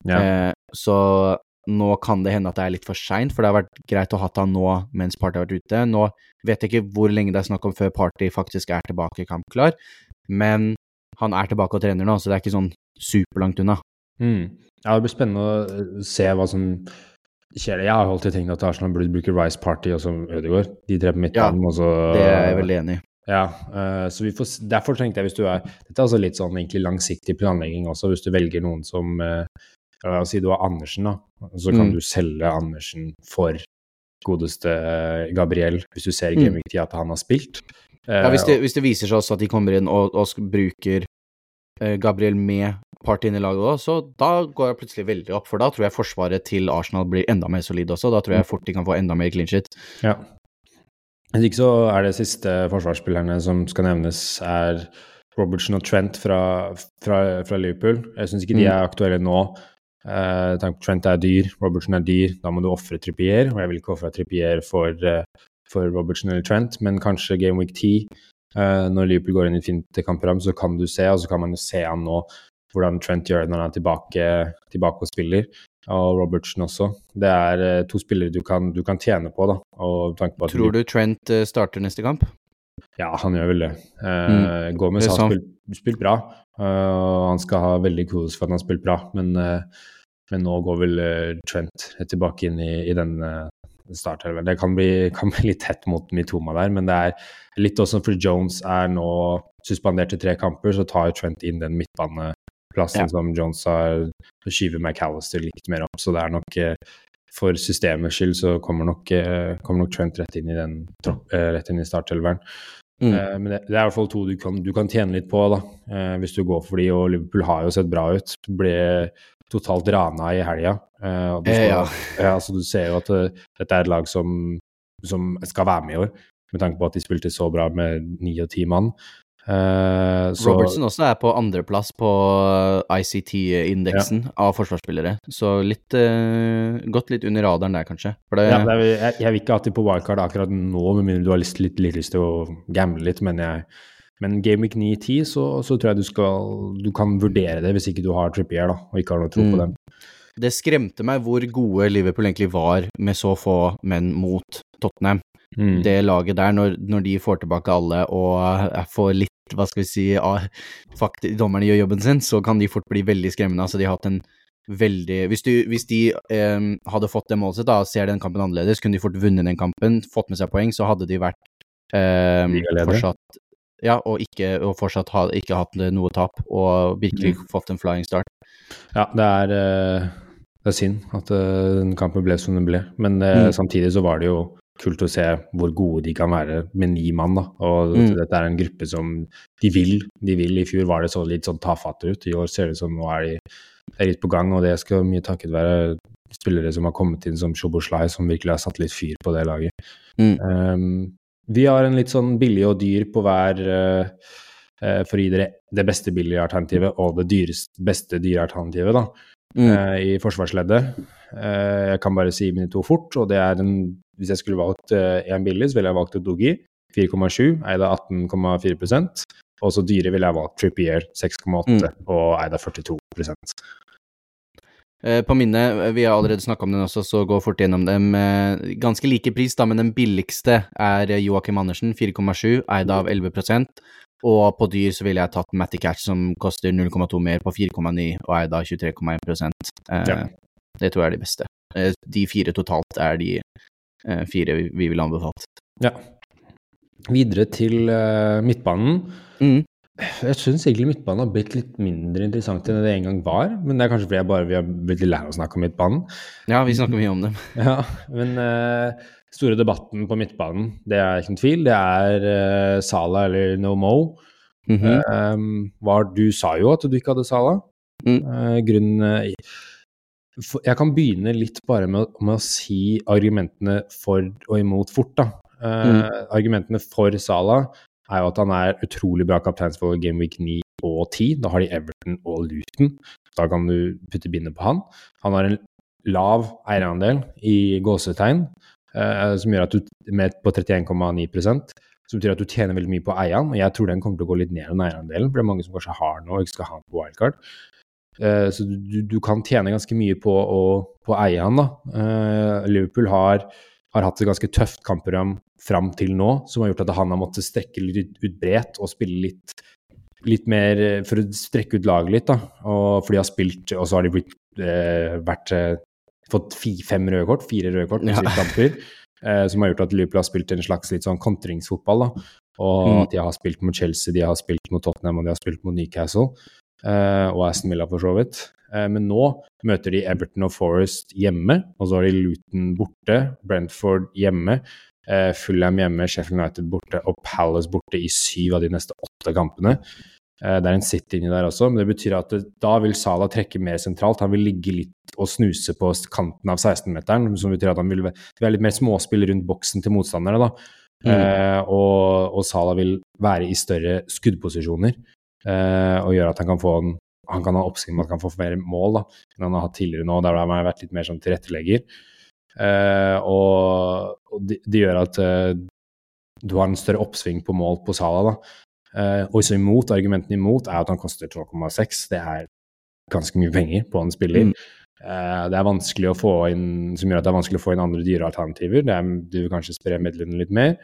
ja. Eh, så nå kan det hende at det er litt for seint, for det har vært greit å ha han nå mens Party har vært ute. Nå vet jeg ikke hvor lenge det er snakk om før Party faktisk er tilbake kampklar, men han er tilbake og trener nå, så det er ikke sånn superlangt unna. Mm. Ja, det blir spennende å eh, se hva som skjer. Jeg har alltid tenkt at Arsenal burde bruke Rice Party og så Ødegaard. De tre på midtbanen, og så Det er jeg veldig enig i. Ja, eh, så vi får, derfor tenkte jeg hvis du er Dette er altså litt sånn egentlig langsiktig planlegging også, hvis du velger noen som eh, ja, La oss si du har Andersen, da. Så kan Mm. du selge Andersen for godeste Gabriel, hvis du ser i Mm. Game Week 10 at han har spilt. Eh, Ja, hvis det, hvis det viser seg også at de kommer inn og, og bruker eh, Gabriel med Party inn i laget òg, så da går jeg plutselig veldig opp. For da tror jeg forsvaret til Arsenal blir enda mer solid også. Da tror jeg fort de kan få enda mer clean shit. Ja. Hvis ikke så er det siste forsvarsspillerne som skal nevnes, er Robertson og Trent fra, fra, fra Liverpool. Jeg syns ikke de Mm. er aktuelle nå. Eh, Trent er dyr, Robertson er dyr. Da må du ofre Trippier, og jeg vil ikke ofre Trippier for, eh, for Robertson eller Trent, men kanskje Game Week 10, eh, når Liverpool går inn i fint kampprogram, så kan du se, og så kan man jo se han nå hvordan Trent gjør det når han er tilbake, tilbake og spiller og Robertson også. Det er eh, to spillere du kan, du kan tjene på, da. På Tror du Trent eh, starter neste kamp? Ja, han gjør vel det. Eh, Gomez Det er har spilt, spilt bra, og og han skal ha veldig kudos for at han har spilt bra, men, uh, men nå går vel Trent tilbake inn i, i den uh, startelveren. Det kan bli, [LAUGHS] kan bli litt tett mot Mitoma der, men det er litt også fordi Jones er nå suspendert til tre kamper, så tar Trent inn den midtbaneplassen Ja. som Jones har, og skyver McAllister litt mer opp, så det er nok eh, for systemets skyld så kommer nok, eh, kommer nok Trent rett inn i den eh, rett inn i startelveren. Mm. Men det, det er i hvert fall to du kan, du kan tjene litt på, da, hvis du går for de, og Liverpool har jo sett bra ut. Ble totalt rana i helga. Uh, Eh, ja. ja, så du ser jo at uh, dette er et lag som, som skal være med i år, med tanke på at de spilte så bra med ni og ti mann. Uh, så, Robertson også er på andreplass på ICT-indeksen av forsvarsspillere, så litt uh, Gått litt under radaren der, kanskje. Det, ja, det er, jeg, jeg vil ikke ha til på wildcard akkurat nå, med mindre du har litt, litt, litt lyst til å gamble litt, men jeg men Game Week 9-10, så, så tror jeg du skal Du kan vurdere det hvis ikke du har Trippier, da, og ikke har noe tro på Mm. dem. det skremte meg hvor gode Liverpool egentlig var med så få menn mot Tottenham. Mm. Det laget der, når, når de får tilbake alle og får litt, hva skal vi si, av fakt dommerne gjør jobben sin, så kan de fort bli veldig skremmende. Altså, de har hatt en veldig Hvis, du, hvis de eh, hadde fått det målet sitt, da, ser den kampen annerledes, kunne de fort vunnet den kampen, fått med seg poeng, så hadde de vært eh, fortsatt ja, og, ikke, og fortsatt ha, ikke hatt noe tap, og virkelig Mm. fått en flying start. Ja, det er, eh, det er synd at eh, den kampen ble som den ble, men eh, Mm. samtidig så var det jo kult å se hvor gode de kan være med ni mann, da. Og Mm. dette er en gruppe som de vil. De vil. I fjor var det så litt sånn tafatte ut. I år ser det ut som nå er de det er litt på gang, og det skal mye takket være spillere som har kommet inn som Shoboslai, som virkelig har satt litt fyr på det laget. Mm. Um, vi har en litt sånn billig og dyr på hver eh, for å gi dere det beste billige alternativet og det dyreste, beste dyre alternativet da, Mm. uh, i forsvarsleddet. Uh, jeg kan bare si mine to fort, og det er en Hvis jeg skulle valgt én billig, så ville jeg valgt Dogi 4,7, eid av 18,4% og så dyre ville jeg valgt Trippier 6,8 Mm. og eid av 42 Eh, På mine, eh, vi har allerede snakka om den også, så gå fort gjennom dem. Eh, Ganske like pris, da, men den billigste er eh, Joakim Andersen, 4,7, eid av 11% Og på dyr så ville jeg tatt Matty Catch, som koster 0,2 mer, på 4,9 og eid av 23,1 eh, Ja. Det tror jeg er de beste. Eh, De fire totalt er de eh, fire vi- vi ville anbefalt. Ja. Videre til eh, midtbanen. Mm. Jeg syns egentlig midtbanen har blitt litt mindre interessant enn det en gang var. Men det er kanskje fordi jeg bare vi har blitt litt lei av å snakke om midtbanen. Ja, vi snakker mye om dem. [LAUGHS] Ja, men uh, store debatten på midtbanen, det er ikke noen tvil. Det er uh, Sala eller No Mo. Mm -hmm. um, var, du sa jo at du ikke hadde Sala. Mm. Uh, grunnen Jeg kan begynne litt bare med, med, å si argumentene for og imot fort, da. Mm. Argumentene for Sala er jo at han er utrolig bra kaptein for Game Week 9 og 10. Da har de Everton og Luton. Da kan du putte bindet på han. Han har en lav eierandel i gåsetegn, eh, som gjør at du med på 31,9% som betyr at du tjener veldig mye på eieren. Og jeg tror den kommer til å gå litt ned den eierandelen, for det er mange som kanskje har noe og ikke skal ha den på wildcard. Eh, så du, du, kan tjene ganske mye på å eie han, da. Eh, Liverpool har har hatt et ganske tøft kampprogram fram til nå, som har gjort at han har måttet strekke litt ut bredt og spille litt, litt mer for å strekke ut laget litt. da, og For de har spilt, og så har de blitt, eh, vært, eh, fått fi, fem røde kort, fire røde kort på ja. kamper, eh, som har gjort at Liverpool har spilt en slags litt sånn kontringsfotball. da, Og mm. at de har spilt mot Chelsea, de har spilt mot Tottenham og de har spilt mot Newcastle. Uh, og Aston Villa, for så vidt. Uh, men nå møter de Everton og Forest hjemme, og så har de Luton borte, Brentford hjemme, uh, Fulham hjemme, Sheffield United borte og Palace borte i syv av de neste åtte kampene. det er en sitt inni der også, men det betyr at det, da vil Salah trekke mer sentralt. Han vil ligge litt og snuse på kanten av 16-meteren, som betyr at han vil være litt mer småspill rundt boksen til motstandere. da. Mm. og, og Salah vil være i større skuddposisjoner. Uh, og gjøre at han kan få en han kan ha oppsving med at han kan få flere mål da, enn han har hatt tidligere nå, der har han vært litt mer sånn tilrettelegger. Uh, og, og det, de gjør at uh, du har en større oppsving på mål på Sala. da. og så imot, Argumentene imot er at han koster 2,6. Det er ganske mye penger på en spiller. Mm. det er vanskelig å få inn, som gjør at det er vanskelig å få inn andre dyre alternativer. Det er, du vil kanskje spre midlene litt mer.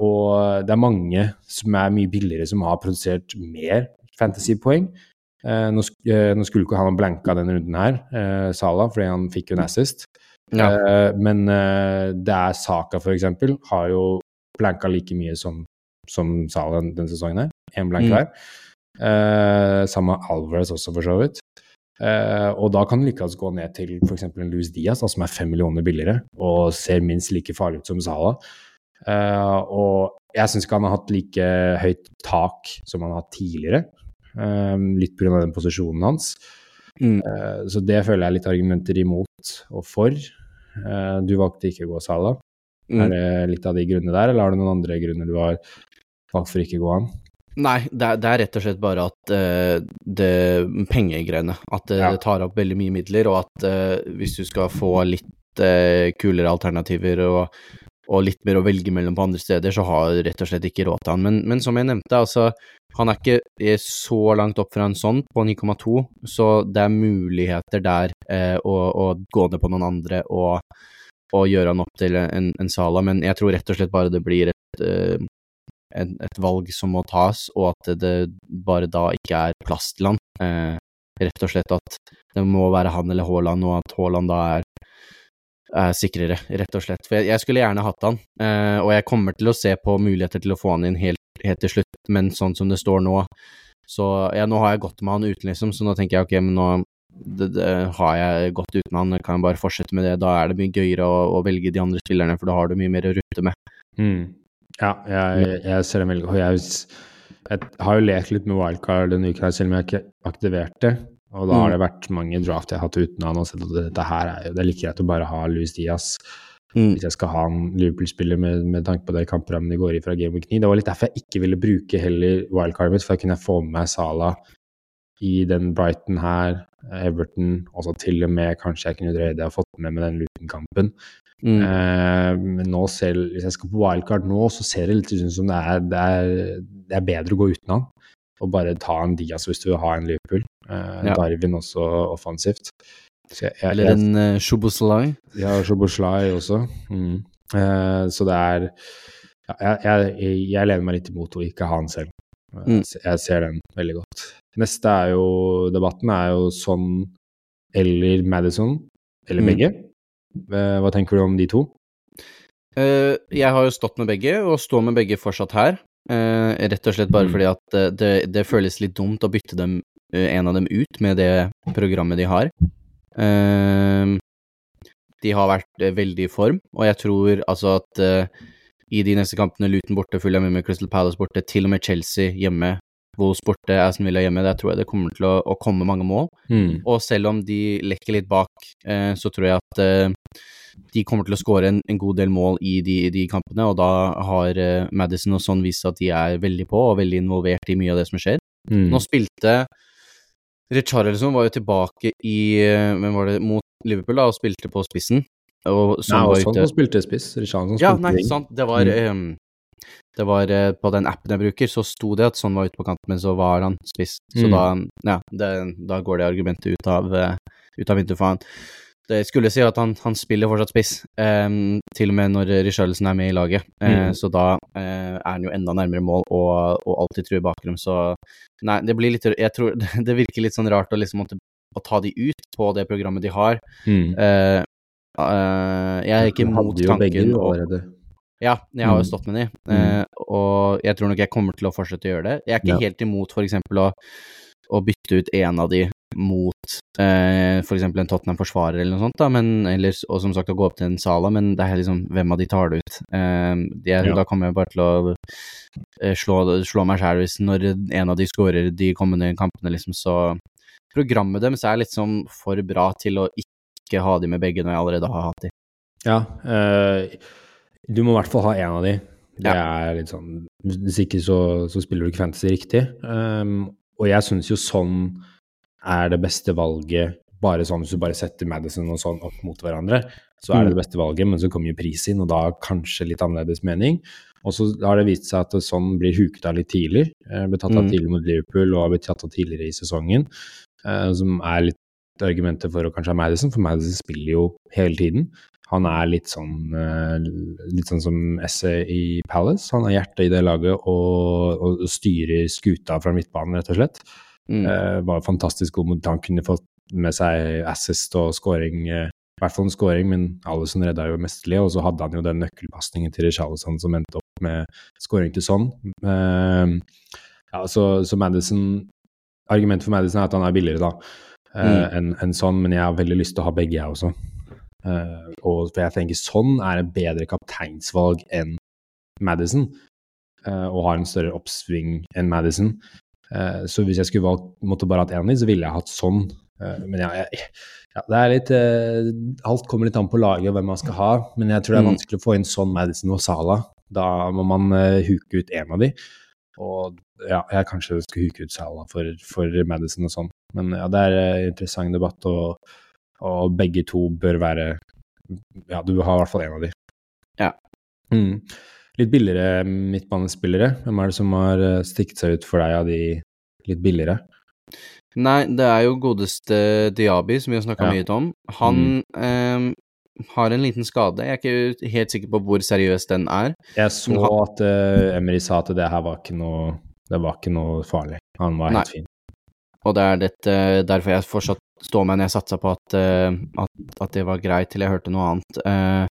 Og det er mange som er mye billigere, som har produsert mer fantasypoeng. Uh, nå, uh, nå, skulle ikke han blanka denne runden her, eh, Sala, fordi han fikk jo en assist. Ja. men det er Saka, for eksempel, har jo blanka like mye som, som Sala denne, sesongen her. Én blank hver. Mm. samme Alvarez også, for så vidt. og da kan det like godt gå ned til f.eks. en Louis Diaz, som er fem millioner billigere og ser minst like farlig ut som Sala. Og jeg syns ikke han har hatt like høyt tak som han har hatt tidligere. Um, litt pga. den posisjonen hans. Mm. Uh, så det føler jeg er litt argumenter imot og for. Uh, du valgte ikke å gå Sala. Mm. Er det litt av de grunnene der, eller har du noen andre grunner du har valgt for ikke å gå an? Nei, det er, det er, rett og slett bare at uh, det pengegreiene. At det, ja. det, tar opp veldig mye midler, og at uh, hvis du skal få litt uh, kulere alternativer og og litt mer å velge mellom på andre steder, så har du rett og slett ikke råd til han. Men, men, som jeg nevnte, altså, han er ikke så langt opp fra en sånn på 9,2, så det er muligheter der eh, å, å, gå ned på noen andre og, og gjøre han opp til en, en, Sala, men jeg tror rett og slett bare det blir et, eh, et, et valg som må tas, og at det bare da ikke er plass til han. Eh, rett og slett at det må være han eller Haaland, og at Haaland da er er sikrere, rett og slett. For jeg, jeg skulle gjerne hatt han, eh, og jeg kommer til å se på muligheter til å få han inn helt, helt til slutt, men sånn som det står nå Så ja, nå har jeg gått med han uten, liksom, så nå tenker jeg ok, men nå det, det, har jeg gått uten han, kan jeg bare fortsette med det. Da er det mye gøyere å, å velge de andre spillerne, for da har du mye mer å rutte med. Mm. Ja, jeg, jeg, ser det veldig godt. Jeg, jeg, har jo lekt litt med wildcard denne uka, selv om jeg ikke aktiverte. Og da har mm. det vært mange draft jeg har hatt uten han og sett at dette her er jo Det er like greit å bare ha Louis Diaz mm. hvis jeg skal ha en Liverpool-spiller med, med, tanke på det kamprammen de går i fra Game Week 9. Det var litt derfor jeg ikke ville bruke heller wildcardet mitt, for da kunne jeg få med meg Salah i den Brighton her, Everton, og så til og med kanskje jeg kunne dreid det og fått med meg den Luton-kampen. Mm. Eh, men nå ser, hvis jeg skal på wildcard nå, så ser det litt ut som det er, det, er, det er bedre å gå uten han og bare ta en Diaz hvis du vil ha en Liverpool. Uh, ja. Darwin også offensivt. Jeg, jeg, Eller en uh, eh, Shuboslai. Ja, Shuboslai også. Mm. Uh, så det er ja, jeg, jeg, lener meg litt imot å ikke ha han selv. Mm. Jeg ser den veldig godt. Neste er jo Debatten er jo sånn eller Madison, eller mm. begge. Hva tenker du om de to? jeg har jo stått med begge, og står med begge fortsatt her. eh, rett og slett bare Mm. fordi at eh, det, det føles litt dumt å bytte dem, eh, en av dem ut med det programmet de har. Eh, de har vært eh, veldig i form, og jeg tror altså at eh, i de neste kampene, Luton borte, Fulham hjemme, Crystal Palace borte, til og med Chelsea hjemme, Wolves borte, Aston Villa hjemme, der tror jeg det kommer til å, å komme mange mål. Mm. Og selv om de lekker litt bak, eh, så tror jeg at de kommer til å skåre en, en god del mål i de, de kampene, og da har Madison og sånn vist at de er veldig på og veldig involvert i mye av det som skjer. Mm. Nå spilte Richarlison var jo tilbake i eh, Hvem var det? Mot Liverpool, da, og spilte på spissen. Og Nei, sånn var også han spilte spiss. Richarlison Ja, spilte nei, wing. sant. Det var Mm. um, Det var uh, På den appen jeg bruker, så sto det at sånn var ute på kanten, men så var han spiss. Så Mm. da Ja, det, da går det argumentet ut av, uh, ut av vinduet for han. Det skulle si at han, han spiller fortsatt spiss, um, til og med når Richarlison er med i laget. Eh, Mm. Så da uh, er han jo enda nærmere mål og, og alltid truer bakrom, så Nei, det blir litt Jeg tror [LAUGHS] det virker litt sånn rart å liksom måtte å ta de ut på det programmet de har. Mm. Uh, uh, jeg er ikke imot mot tanken og, ja, jeg har jo Mm. stått med de, Mm. eh, og jeg tror nok jeg kommer til å fortsette å gjøre det. Jeg er ikke Ja. helt imot eksempel å, å bytte ut en av de mot eh, eksempel en Tottenham-forsvarer eller noe sånt, da, men, eller, og som sagt å gå opp til en Sala, men det er liksom hvem av de tar det ut? Eh, jeg, Ja. Da kommer jeg bare til å eh, slå, slå meg sjæl hvis når en av de skårer de kommende kampene, liksom, så Programmet deres er liksom for bra til å ikke ha de med begge når jeg allerede har hatt de. Ja, eh, du må i hvert fall ha én av de. Det Ja. er litt sånn Hvis ikke så, så spiller du ikke fantasy riktig. Um, og jeg syns jo sånn er det beste valget. Bare sånn hvis du bare setter Madison og sånn opp mot hverandre, så er det det beste valget, men så kommer jo pris inn, og da kanskje litt annerledes mening. Og så har det vist seg at sånn blir huket av litt tidlig. Eh, ble tatt av Mm. tidlig mot Liverpool og har blitt tatt av tidligere i sesongen. eh, som er litt argumentet for å kanskje ha Madison, for Madison spiller jo hele tiden. Han er litt sånn, eh, litt sånn som Esse i Palace. Han er hjertet i det laget og, og styrer skuta fra midtbanen, rett og slett. Mm. Eh, var fantastisk god mot Han kunne fått med seg assist og scoring, eh, i hvert fall en scoring, men Alison redda jo mesterlig, og så hadde han jo den nøkkelpasningen til Richarlison som endte opp med scoring til sånn. Ja, så, så Madison Argumentet for Madison er at han er billigere, da, Mm. enn en sånn, men jeg har veldig lyst til å ha begge, jeg også. Og for jeg tenker sånn er et bedre kapteinsvalg enn Madison, og har en større oppsving enn Madison. Eh, så hvis jeg skulle valgt, måtte bare hatt én av dem, så ville jeg hatt sånn. Eh, men ja, jeg, ja, det er litt eh, Alt kommer litt an på laget og hvem man skal ha, men jeg tror det er Mm. vanskelig å få inn sånn Madison og Sala. Da må man eh, huke ut én av de. Og ja, jeg kanskje skal huke ut Sala for, for Madison og sånn. Men ja, det er en interessant debatt, og, og begge to bør være Ja, du har i hvert fall én av de. Ja. Mm. Litt billigere midtbanespillere. Hvem er det som har eh, stikket seg ut for deg av de litt billigere? Nei, det er jo godeste Diaby, som vi har snakka Ja. mye om. Han ehm, har en liten skade. Jeg er ikke helt sikker på hvor seriøs den er. Jeg så han- at uh, Emery sa at det her var ikke noe Det var ikke noe farlig. Han var helt Nei. fin. Og det er dette, derfor jeg fortsatt står med når jeg satsa på at, uh, at, at det var greit til jeg hørte noe annet. Eh,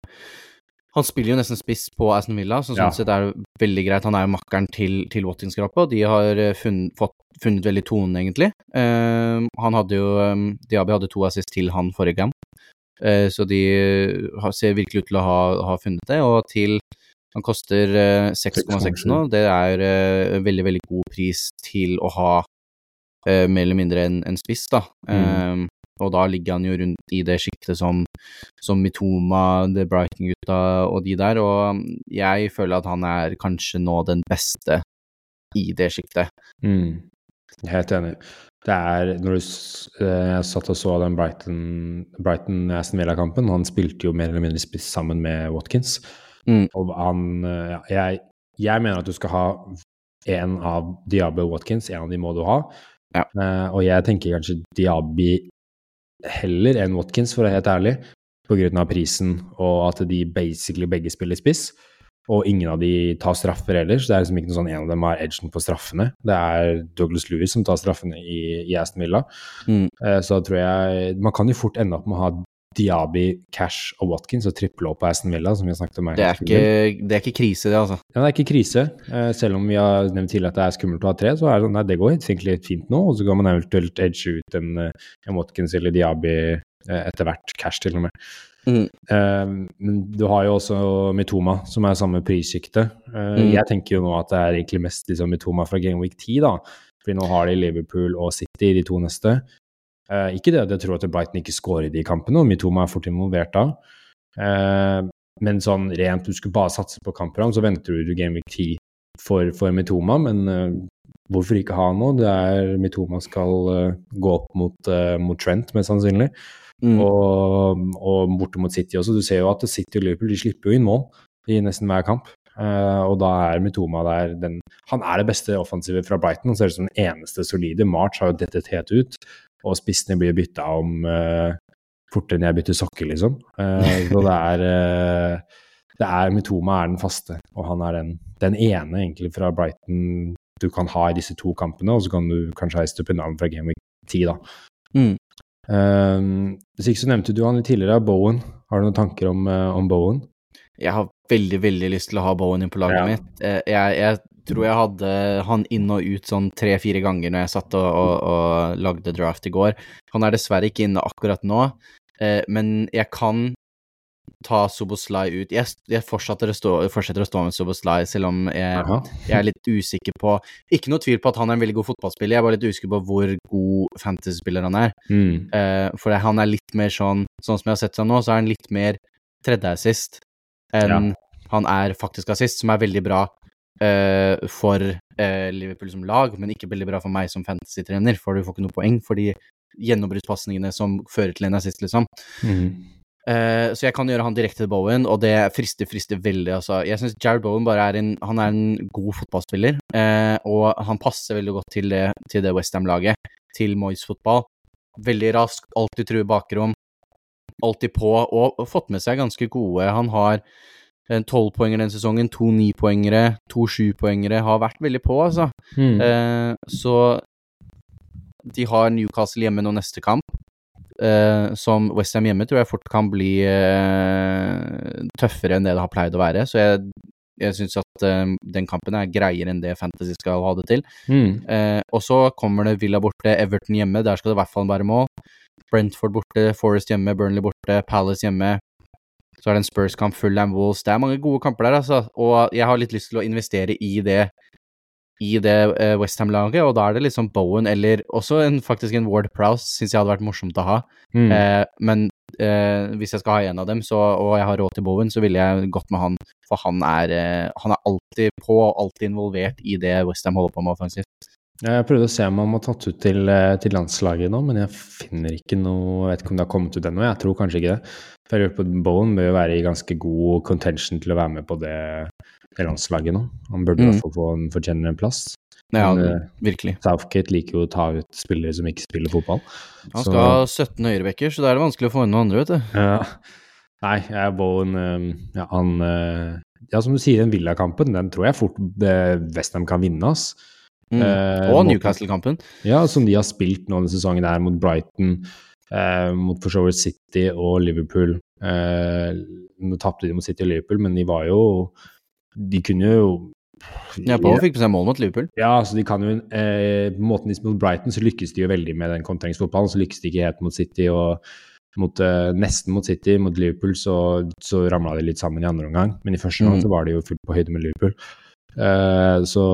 han spiller jo nesten spiss på Aston Villa, så sånn Ja. sett er det veldig greit. Han er jo makkeren til, til Watkins-gruppa, og de har eh, funnet, fått, funnet veldig tonen, egentlig. Uh, han hadde jo um, Diaby hadde to assist til han forrige gang, uh, så de uh, ser virkelig ut til å ha, ha funnet det. Og til Han koster eh, 6,6 nå. Det er eh, veldig, veldig god pris til å ha eh, mer eller mindre en, en spiss, da. Mm. Og da ligger han jo rundt i det sjiktet som, som Mitoma, The Brighton-gutta og de der, og jeg føler at han er kanskje nå den beste i det sjiktet. Mm. Helt enig. Det er når du eh, satt og så den Brighton, Brighton Aston Villa-kampen. Han spilte jo mer eller mindre spiss sammen med Watkins. Mm. Og han eh, jeg, jeg mener at du skal ha en av Diabe og Watkins. En av de må du ha. Ja. Eh, og jeg tenker kanskje Diaby heller enn Watkins, for å være helt ærlig. Av prisen og at de basically begge spiller spiss. Og ingen av de tar straffer ellers. Det er liksom ikke noe sånn en av dem har edgen på straffene. Det er Douglas Lewis som tar straffene i, i Aston Villa. Mm. Eh, så da tror jeg Man kan jo fort ende opp med å ha Diaby, Cash og Watkins og triple opp på Aston Villa, som vi har snakket om. Det er, ikke, det er ikke krise, det, altså. Ja, det er ikke krise. Eh, selv om vi har nevnt tidligere at det er skummelt å ha tre, så er det sånn, nei, det går helt egentlig fint nå. Og så kan man eventuelt edge ut en, eh, en Watkins eller Diaby etter hvert. Cash, til og med. Mm. men du har jo også Mitoma, som er samme prissjikte. mm. Jeg tenker jo nå at det er egentlig mest liksom, Mitoma fra Game Week 10, da. Fordi nå har de Liverpool og City de to neste. Eh, ikke det at jeg tror at Brighton ikke skårer i de kampene, og Mitoma er fort involvert da. Eh, men sånn rent, du skulle bare satse på kampprogram, så venter du Game Week 10 for, for Mitoma. Men eh, hvorfor ikke ha noe? Det er Mitoma skal uh, gå opp mot, uh, mot, Trent, mest sannsynlig. Mm. Og, og borte mot City også. Du ser jo at City og Liverpool de slipper jo inn mål i nesten hver kamp. Uh, og da er Mitoma der den, Han er det beste offensive fra Brighton. Han ser ut som den eneste solide. March har jo dettet helt ut, og spissene blir bytta om uh, fortere enn jeg bytter sokker, liksom. Uh, så det er det er Mitoma er den faste, og han er den, den ene egentlig fra Brighton du kan ha i disse to kampene, og så kan du kanskje ha Estupinan fra Game Week 10, da. Mm. Um, hvis ikke så nevnte du han litt tidligere, Bowen. Har du noen tanker om, om Bowen? Jeg har veldig, veldig lyst til å ha Bowen inn på laget ja. mitt. Jeg, jeg, tror jeg hadde han inn og ut sånn tre-fire ganger når jeg satt og, og, og, lagde draft i går. Han er dessverre ikke inne akkurat nå, eh, men jeg kan ta Soboslai ut. Jeg, jeg fortsetter, å stå, fortsetter, å stå, med Soboslai, selv om jeg, jeg, er litt usikker på Ikke noe tvil på at han er en veldig god fotballspiller, jeg bare litt usikker på hvor god fantasy-spiller han er. Mm. Eh, for han er litt mer sånn Sånn som jeg har sett seg nå, så er han litt mer tredje assist enn ja. han er faktisk assist, som er veldig bra uh, for uh, Liverpool som lag, men ikke veldig bra for meg som fantasy-trener, for du får ikke noe poeng for de gjennombruddspasningene som fører til en assist, liksom. Mm. Uh, så jeg kan gjøre han direkte til Bowen, og det frister, frister veldig, altså. Jeg syns Jared Bowen bare er en Han er en god fotballspiller, uh, og han passer veldig godt til det, til det Westham-laget, til Moyes fotball. Veldig rask, alltid truer bakrom, alltid på, og, og fått med seg ganske gode. Han har en tolvpoenger den sesongen, to nipoengere, to sjupoengere. Har vært veldig på, altså. Mm. Eh, så de har Newcastle hjemme nå neste kamp. Eh, som Westham hjemme tror jeg fort kan bli eh, tøffere enn det det har pleid å være. Så jeg, jeg syns at eh, den kampen er greiere enn det Fantasy skal ha det til. Mm. Eh, og så kommer det Villa borte, Everton hjemme. Der skal det i hvert fall være mål. Brentford borte, Forest hjemme, Burnley borte, Palace hjemme. Så er det en Spurs-kamp, Fulham Wolves. Det er mange gode kamper der, altså. Og jeg har litt lyst til å investere i det i det uh, Westham-laget, og da er det liksom Bowen eller også en, faktisk en Ward Prowse, syns jeg hadde vært morsomt å ha. Mm. Eh, men eh, hvis jeg skal ha en av dem, så, og jeg har råd til Bowen, så ville jeg gått med han, for han er, han er alltid på og alltid involvert i det Westham holder på med offensivt. Jeg prøvde å se om han var tatt ut til, eh, til, landslaget nå, men jeg finner ikke noe Jeg vet ikke om det har kommet ut ennå, jeg tror kanskje ikke det. For jeg lurer på Bowen bør jo være i ganske god contention til å være med på det, det landslaget nå. Han burde i hvert mm. fall få en plass. Ja, men, eh, virkelig. Southgate liker jo å ta ut spillere som ikke spiller fotball. Han skal ha 17 høyrebacker, så da er det vanskelig å få inn noen andre, vet du. Ja. Nei, jeg Bowen eh, ja, han Ja, som du sier, den Villa-kampen, den tror jeg fort Westham kan vinne, ass. Mm. Eh, og Newcastle-kampen. Ja, som de har spilt nå denne sesongen der mot Brighton, eh, mot for så vidt City og Liverpool. Eh, nå tapte de mot City og Liverpool, men de var jo De kunne jo ja, Bowen fikk på seg mål mot Liverpool. Ja, så de kan jo eh, måten de mot Brighton så lykkes de jo veldig med den kontringsfotballen. Så lykkes de ikke helt mot City og mot, eh, nesten mot City. Mot Liverpool så, så ramla de litt sammen i andre omgang, men i første omgang mm. så var de jo fullt på høyde med Liverpool. Uh, så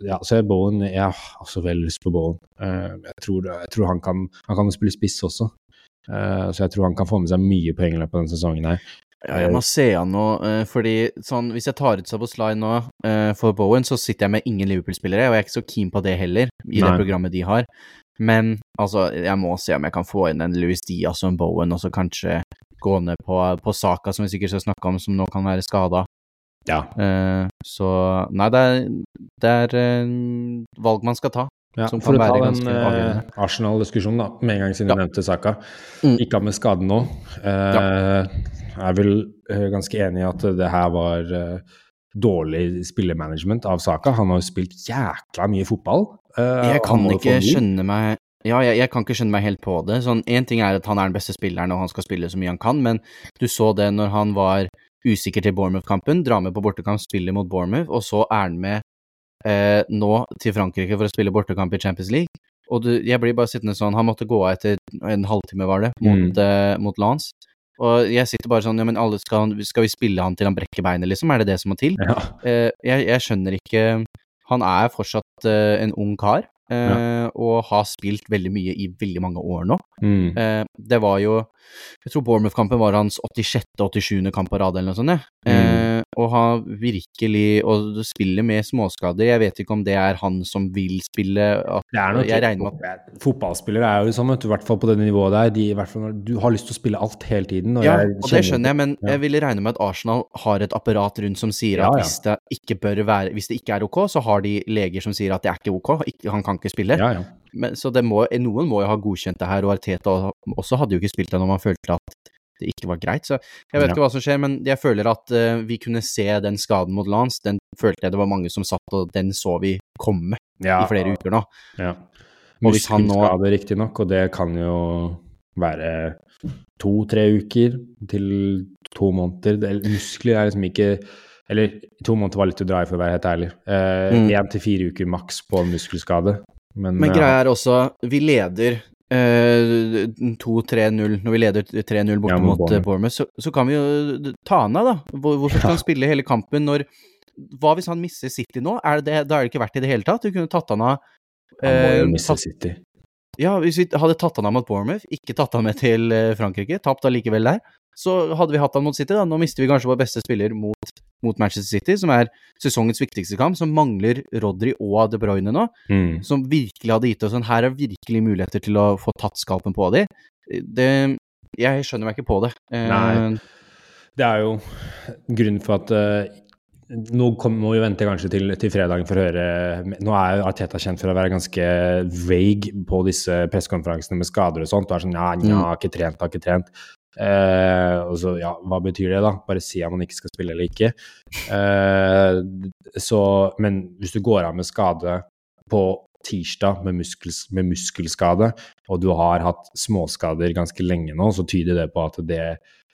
ja, så er Bowen Jeg har også veldig lyst på Bowen. Uh, jeg, tror, jeg, tror, han kan, han kan spille spiss også, uh, så jeg tror han kan få med seg mye poeng i løpet av denne sesongen her. Ja, jeg må se han nå, fordi sånn, hvis jeg tar ut Saboslai nå for Bowen, så sitter jeg med ingen Liverpool-spillere, og jeg er ikke så keen på det heller, i Nei. det programmet de har. Men altså, jeg må se om jeg kan få inn en Louis Diaz og en Bowen, og så kanskje gå ned på, på Saka, som vi sikkert skal snakke om, som nå kan være skada. Ja. Uh, så Nei, det er, det er uh, valg man skal ta. Ja, for å ta den uh, Arsenal-diskusjonen, da, med en gang siden ja. du nevnte Saka. Mm. Ikke av med skaden nå. Ja. Jeg er vel ganske enig i at det her var dårlig spillemanagement av Saka. Han har jo spilt jækla mye fotball. jeg kan ikke skjønne meg ja, jeg, jeg, kan ikke skjønne meg helt på det. Sånn, Én ting er at han er den beste spilleren og han skal spille så mye han kan, men du så det når han var usikker til Bournemouth-kampen, drar med på bortekamp, spiller mot Bournemouth, og så er han med eh, nå til Frankrike for å spille bortekamp i Champions League. Og du, jeg blir bare sittende sånn Han måtte gå av etter en halvtime, var det, mot, mm. eh, mot Lance. Og jeg sitter bare sånn Ja, men alle skal, skal vi spille han til han brekker beinet, liksom? Er det det som må til? Ja. Eh, jeg, jeg, skjønner ikke Han er fortsatt eh, en ung kar. Ja. Eh, og har spilt veldig mye i veldig mange år nå. Mm. Eh, det var jo Jeg tror Bournemouth-kampen var hans 86.-87. kamp på rad, eller noe sånt. Ja. Mm. Og har virkelig Og spiller med småskader. Jeg vet ikke om det er han som vil spille. det er jeg regner med at Fotballspillere er jo det samme, i hvert fall på det nivået der. De, i hvert fall, du har lyst til å spille alt hele tiden. Og ja, og det skjønner jeg, men ja. jeg ville regne med at Arsenal har et apparat rundt som sier at ja, ja. Hvis, det ikke bør være, hvis det ikke er ok, så har de leger som sier at det er ikke ok, han kan ikke spille. Men, så må, noen må jo ha godkjent det her, og Arteta også hadde jo ikke spilt det når man følte at det ikke var greit. Så jeg vet ikke hva som skjer, men jeg føler at uh, vi kunne se den skaden mot Lance. Den følte jeg det var mange som satt, og den så vi komme ja, i flere uker nå. Ja. Muskelskade, nå... riktignok, og det kan jo være to-tre uker til to måneder. Muskler er liksom ikke Eller to måneder var litt å dra i, for å være helt ærlig. Én eh, mm. til fire uker maks på muskelskade. Men, Men greia er også, vi leder 2-3-0 eh, når vi leder 3-0 borte ja, mot uh, Bournemouth, så, så, kan vi jo ta han av, da. Hvorfor skal han spille hele kampen når Hva hvis han misser City nå? Er det, da er det ikke verdt i det hele tatt. Du kunne tatt han av uh, Han må jo miste misse City. Ja, hvis vi hadde tatt han av mot Bournemouth, ikke tatt han med til Frankrike, tapt allikevel der, så hadde vi hatt han mot City, da. Nå mister vi kanskje vår beste spiller mot, mot, Manchester City, som er sesongens viktigste kamp, som mangler Rodry og De Bruyne nå. Mm. Som virkelig hadde gitt oss en Her er virkelig muligheter til å få tatt skalpen på dem. Det Jeg skjønner meg ikke på det. Eh, Nei. Det er jo grunnen for at uh, nå kom, må vi vente kanskje til, til, fredagen for å høre Nå er jo Arteta kjent for å være ganske vague på disse pressekonferansene med skader og sånt. Og er sånn, ja, nja, har ikke trent, har ikke trent. Eh, og så, ja, hva betyr det, da? Bare si at man ikke skal spille eller ikke. Eh, så, men hvis du går av med skade på tirsdag med, muskels, med, muskelskade, og du har hatt småskader ganske lenge nå, så tyder det på at det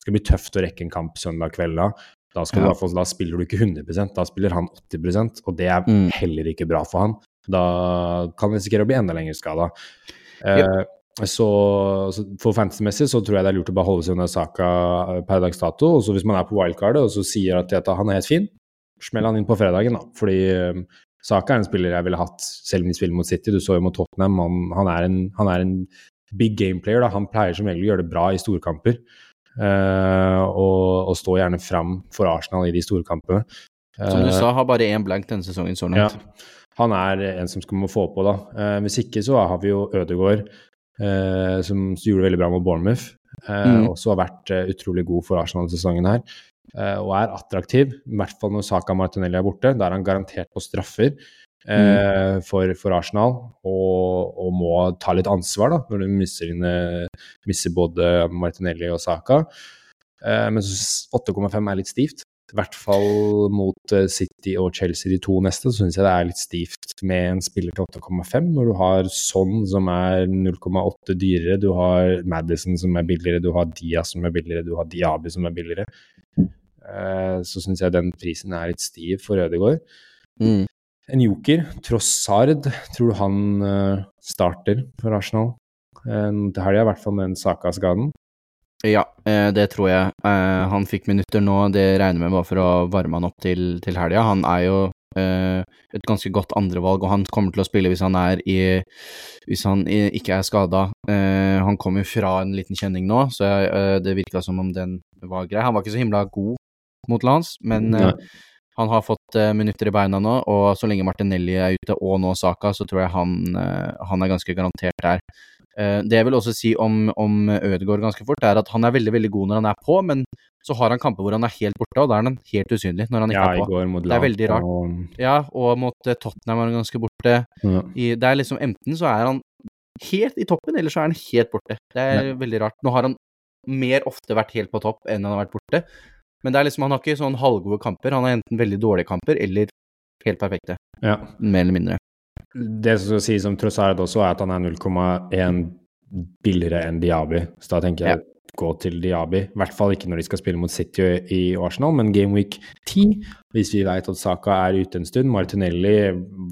skal bli tøft å rekke en kamp søndag kveld da. Da, ja. du, da spiller du ikke 100 da spiller han 80% og det er mm. heller ikke bra for han. Da kan vi risikere å bli enda lenger skada. Eh, yep. Så, for fantasy-messig så tror jeg det er lurt å bare holde seg unna saka eh, per dags dato. Og så hvis man er på wildcardet og så sier at han er helt fin, smell han inn på fredagen, da. Fordi um, Saka er en spiller jeg ville hatt selv om de spiller mot City. Du så jo mot Tottenham, han, han, er, en, han er, en, big game player. Da. Han pleier som regel å gjøre det bra i storkamper. Uh, og, og stå gjerne fram for Arsenal i de store kampene. Uh, som du sa, har bare én blank denne sesongen så langt. Ja, han er en som skal må få på, da. Uh, hvis ikke så har vi jo Ødegaard eh, som gjorde det veldig bra mot Bournemouth. Eh, mm. Også har vært eh, utrolig god for Arsenal sesongen her. Eh, og er attraktiv, i hvert fall når Saka Martinelli er borte. Da er han garantert på straffer eh, mm. for, for, Arsenal, og, og, må ta litt ansvar da, når du mister, mister både Martinelli og Saka. Men 8,5 er litt stivt i hvert fall mot eh, City og Chelsea de to neste, så syns jeg det er litt stivt med en spiller til 8,5, når du har Son som er 0,8 dyrere, du har Madison som er billigere, du har Diaz som er billigere, du har Diaby som er billigere. Eh, så syns jeg den prisen er litt stiv for Ødegaard. Mm. En joker, Trossard, tror du han eh, starter for Arsenal til helga, i hvert fall med den Saka-skaden? Ja, eh, det tror jeg. Eh, han fikk minutter nå, det regner med bare for å varme han opp til, til helga. Han er jo eh, et ganske godt andrevalg, og han kommer til å spille hvis han er i Hvis han ikke er skada. Han kom jo fra en liten kjenning nå, så det virka som om den var grei. Han var ikke så himla god mot lands, men Nei. han har fått minutter i beina nå, og så lenge Martinelli er ute, og nå Saka, så tror jeg han, han er ganske garantert der. Eh, det jeg vil også si om, om Ødegaard ganske fort, er at han er veldig veldig god når han er på, men så har han kamper hvor han er helt borte, og da er han helt usynlig når han ikke ja, er på. det er veldig rart. Og... Ja, og mot eh, Tottenham var han ganske borte. Ja. I, det er liksom enten så er han helt i toppen, eller så er han helt borte. Det er ja. veldig rart. Nå har han mer ofte vært helt på topp enn han har vært borte, men det er liksom, han har ikke sånn halvgode kamper. Han har enten veldig dårlige kamper eller helt perfekte. Ja. Mer eller mindre. Det som skal sies om Trossard også, er at han er 0,1 billigere enn Diaby. Så da tenker jeg gå til Diaby. I hvert fall ikke når de skal spille mot City i Arsenal, men Game Week 10, hvis vi vet at Saka er ute en stund, Martinelli,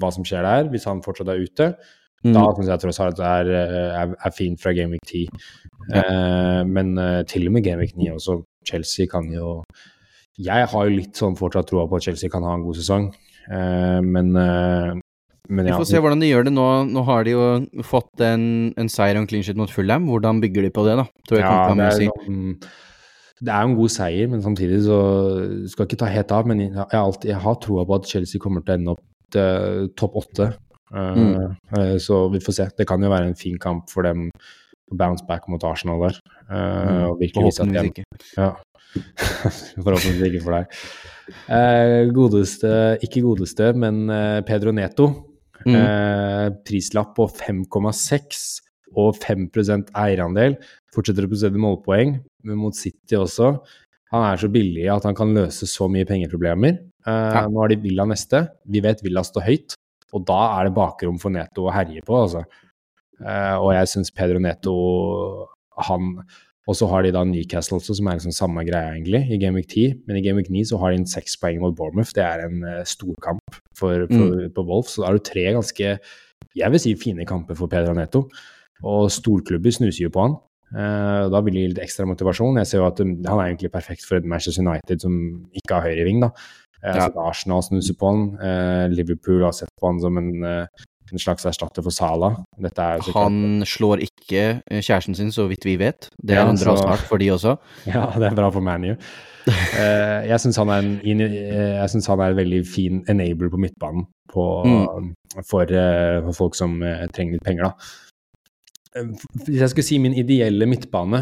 hva som skjer der, hvis han fortsatt er ute, mm. da syns jeg tross alt er, er, er fint fra Game Week 10. Ja. Eh, men uh, til og med Game Week 9 også. Chelsea kan jo Jeg har jo litt sånn fortsatt troa på at Chelsea kan ha en god sesong, eh, men uh, men ja. Vi får se hvordan de gjør det nå. Nå har de jo fått en, en seier og en clean sheet mot Fulham. Hvordan bygger de på det, da? Tror jeg ja, det, er, si. det er en god seier, men samtidig så skal jeg ikke ta helt av. Men jeg, alltid, jeg har troa på at Chelsea kommer til å ende opp til topp åtte. Uh, mm. uh, så vi får se. Det kan jo være en fin kamp for dem å bounce back mot Arsenal der. Uh, mm. de ikke. Ja. [LAUGHS] Forhåpentligvis ikke for deg. godeste, ikke godeste, men Pedro Neto Mm. Eh, prislapp på 5,6 og 5% eierandel. Fortsetter å produsere målpoeng, men mot City også. Han er så billig at han kan løse så mye pengeproblemer. Eh, ja. Nå har de Villa neste. Vi vet Villa står høyt, og da er det bakrom for Neto å herje på, altså. Eh, og jeg syns Pedro Neto han og så har de da Newcastle også, som er liksom samme greia, egentlig, i Game Week 10. Men i Game Week 9 så har de en seks poeng mot Bournemouth. Det er en uh, storkamp for, for, mm. på Wolf. Så da har du tre ganske, jeg vil si, fine kamper for Pedra Neto. Og storklubber snuser jo på han. Uh, da vil det gi litt ekstra motivasjon. Jeg ser jo at um, Han er egentlig perfekt for et Manchester United som ikke har høyreving. da. Uh, ja. Arsenal snuser på han. Liverpool har sett på han som en en slags erstatter for Sala. han slår ikke eh, kjæresten sin, så vidt vi vet. Det er ja, en bra start for de også. [LAUGHS] Ja, det er bra for ManU. uh, [LAUGHS] jeg syns han, eh, han, er en veldig fin enabler på midtbanen på, mm. for, for, folk som trenger litt penger, da. Hvis jeg skulle si min ideelle midtbane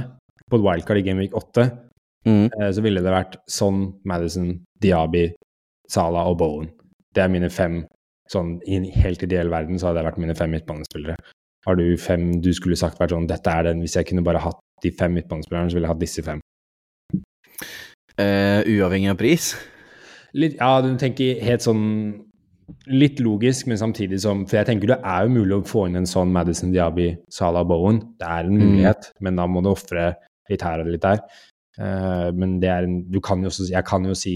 på et wildcard i Gameweek 8, mm. så ville det vært Son, Madison, Diaby, Sala og Bowen. Det er mine fem sånn i en helt ideell verden så hadde det vært mine fem midtbanespillere. Har du fem du skulle sagt vært sånn Dette er den Hvis jeg kunne bare hatt de fem midtbanespillerne, så ville jeg hatt disse fem. Uh, uavhengig av pris? Litt, ja, du tenker helt sånn Litt logisk, men samtidig som For jeg tenker det er jo mulig å få inn en sånn Madison Diaby, Salah Bowen. Det er en mm. mulighet, mm. men da må du ofre litt her og litt der. Uh, men det er en Du kan jo også Jeg kan jo si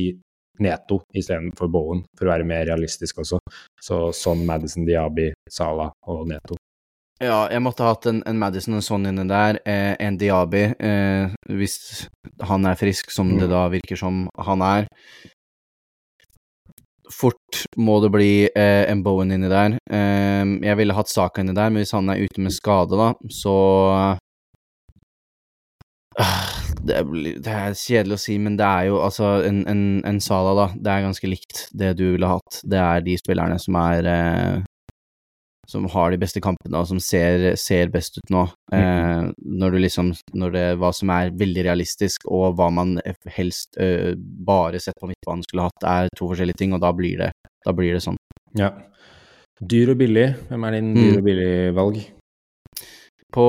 Neto istedenfor Bowen, for å være mer realistisk også. Så sånn Madison, Diaby, Sala og Neto. Ja, jeg måtte ha hatt en, en Madison og sånn inne der. Eh, en Diaby, eh, hvis han er frisk, som mm. det da virker som han er. Fort må det bli eh, en Bowen inni der. Eh, jeg ville hatt Saka inni der, men hvis han er ute med skade, da, så det, det, er kjedelig å si, men det er jo altså en, en, en, Sala, da. Det er ganske likt det du ville hatt. Det er de spillerne som er eh, Som har de beste kampene, og som ser, ser best ut nå. Mm. Eh, når du liksom Når det Hva som er veldig realistisk, og hva man helst eh, bare sett på midtbanen skulle hatt, er to forskjellige ting, og da blir det, da blir det sånn. Ja. Dyr og billig. Hvem er din dyr mm. og billig-valg? På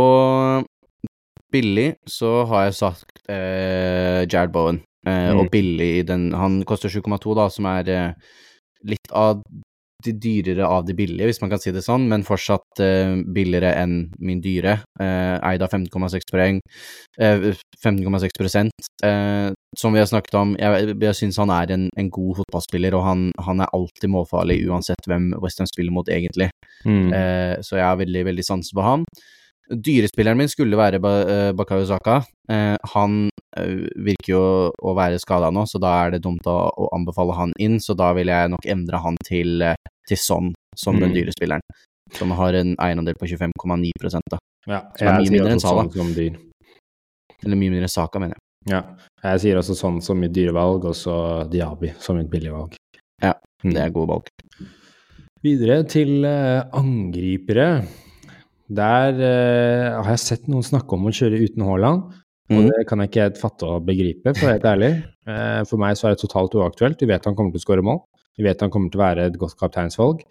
billig så har jeg sagt eh, Jared Bowen. Eh, mm. Og billig i den Han koster 7,2, da, som er eh, litt av de dyrere av de billige, hvis man kan si det sånn, men fortsatt eh, billigere enn min dyre. Eh, eid av 15,6 poeng. 15,6 eh, Som vi har snakket om, jeg, jeg syns han er en, en, god fotballspiller, og han, han, er alltid målfarlig uansett hvem Westham spiller mot, egentlig. Mm. så jeg har veldig, veldig sans på ham. Dyrespilleren min skulle være eh, Bakayo Saka. Eh, han eh, virker jo å være skada nå, så da er det dumt å, anbefale han inn. Så da vil jeg nok endre han til, til sånn, som mm. den dyrespilleren. Som har en eiendel på 25,9 da. Ja, som er mye mindre enn Sala. Sånn Eller mye mindre enn Saka, mener jeg. Ja, jeg sier også sånn som mitt dyrevalg, og så Diaby som mitt billigvalg. Ja, det er gode valg. Videre til angripere. Der uh, har jeg sett noen snakke om å kjøre uten Haaland. Og mm. det kan jeg ikke helt fatte og begripe, for å være helt ærlig. Uh, for meg så er det totalt uaktuelt. Vi vet han kommer til å skåre mål. Vi vet han kommer til å være et godt kapteinsvalg.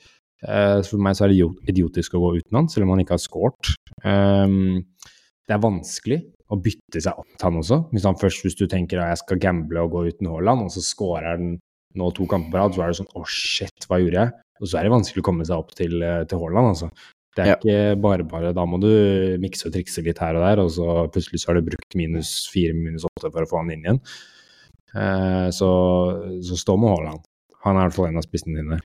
Uh, for meg så er det idiotisk å gå uten han, selv om han ikke har skåret. Um, det er vanskelig å bytte seg opp til han også. Hvis, han først, hvis du tenker at jeg skal gamble og gå uten Haaland, og så skårer han nå to kamper på rad, så er det sånn å oh shit, hva gjorde jeg? Og så er det vanskelig å komme seg opp til, eh, til Haaland, altså. Det er Ja. ikke bare bare. Da må du mikse og trikse litt her og der, og så plutselig så har du brukt minus fire, minus åtte for å få han inn igjen. Eh, så, så stå med Haaland. Han er i hvert fall en av spissene dine.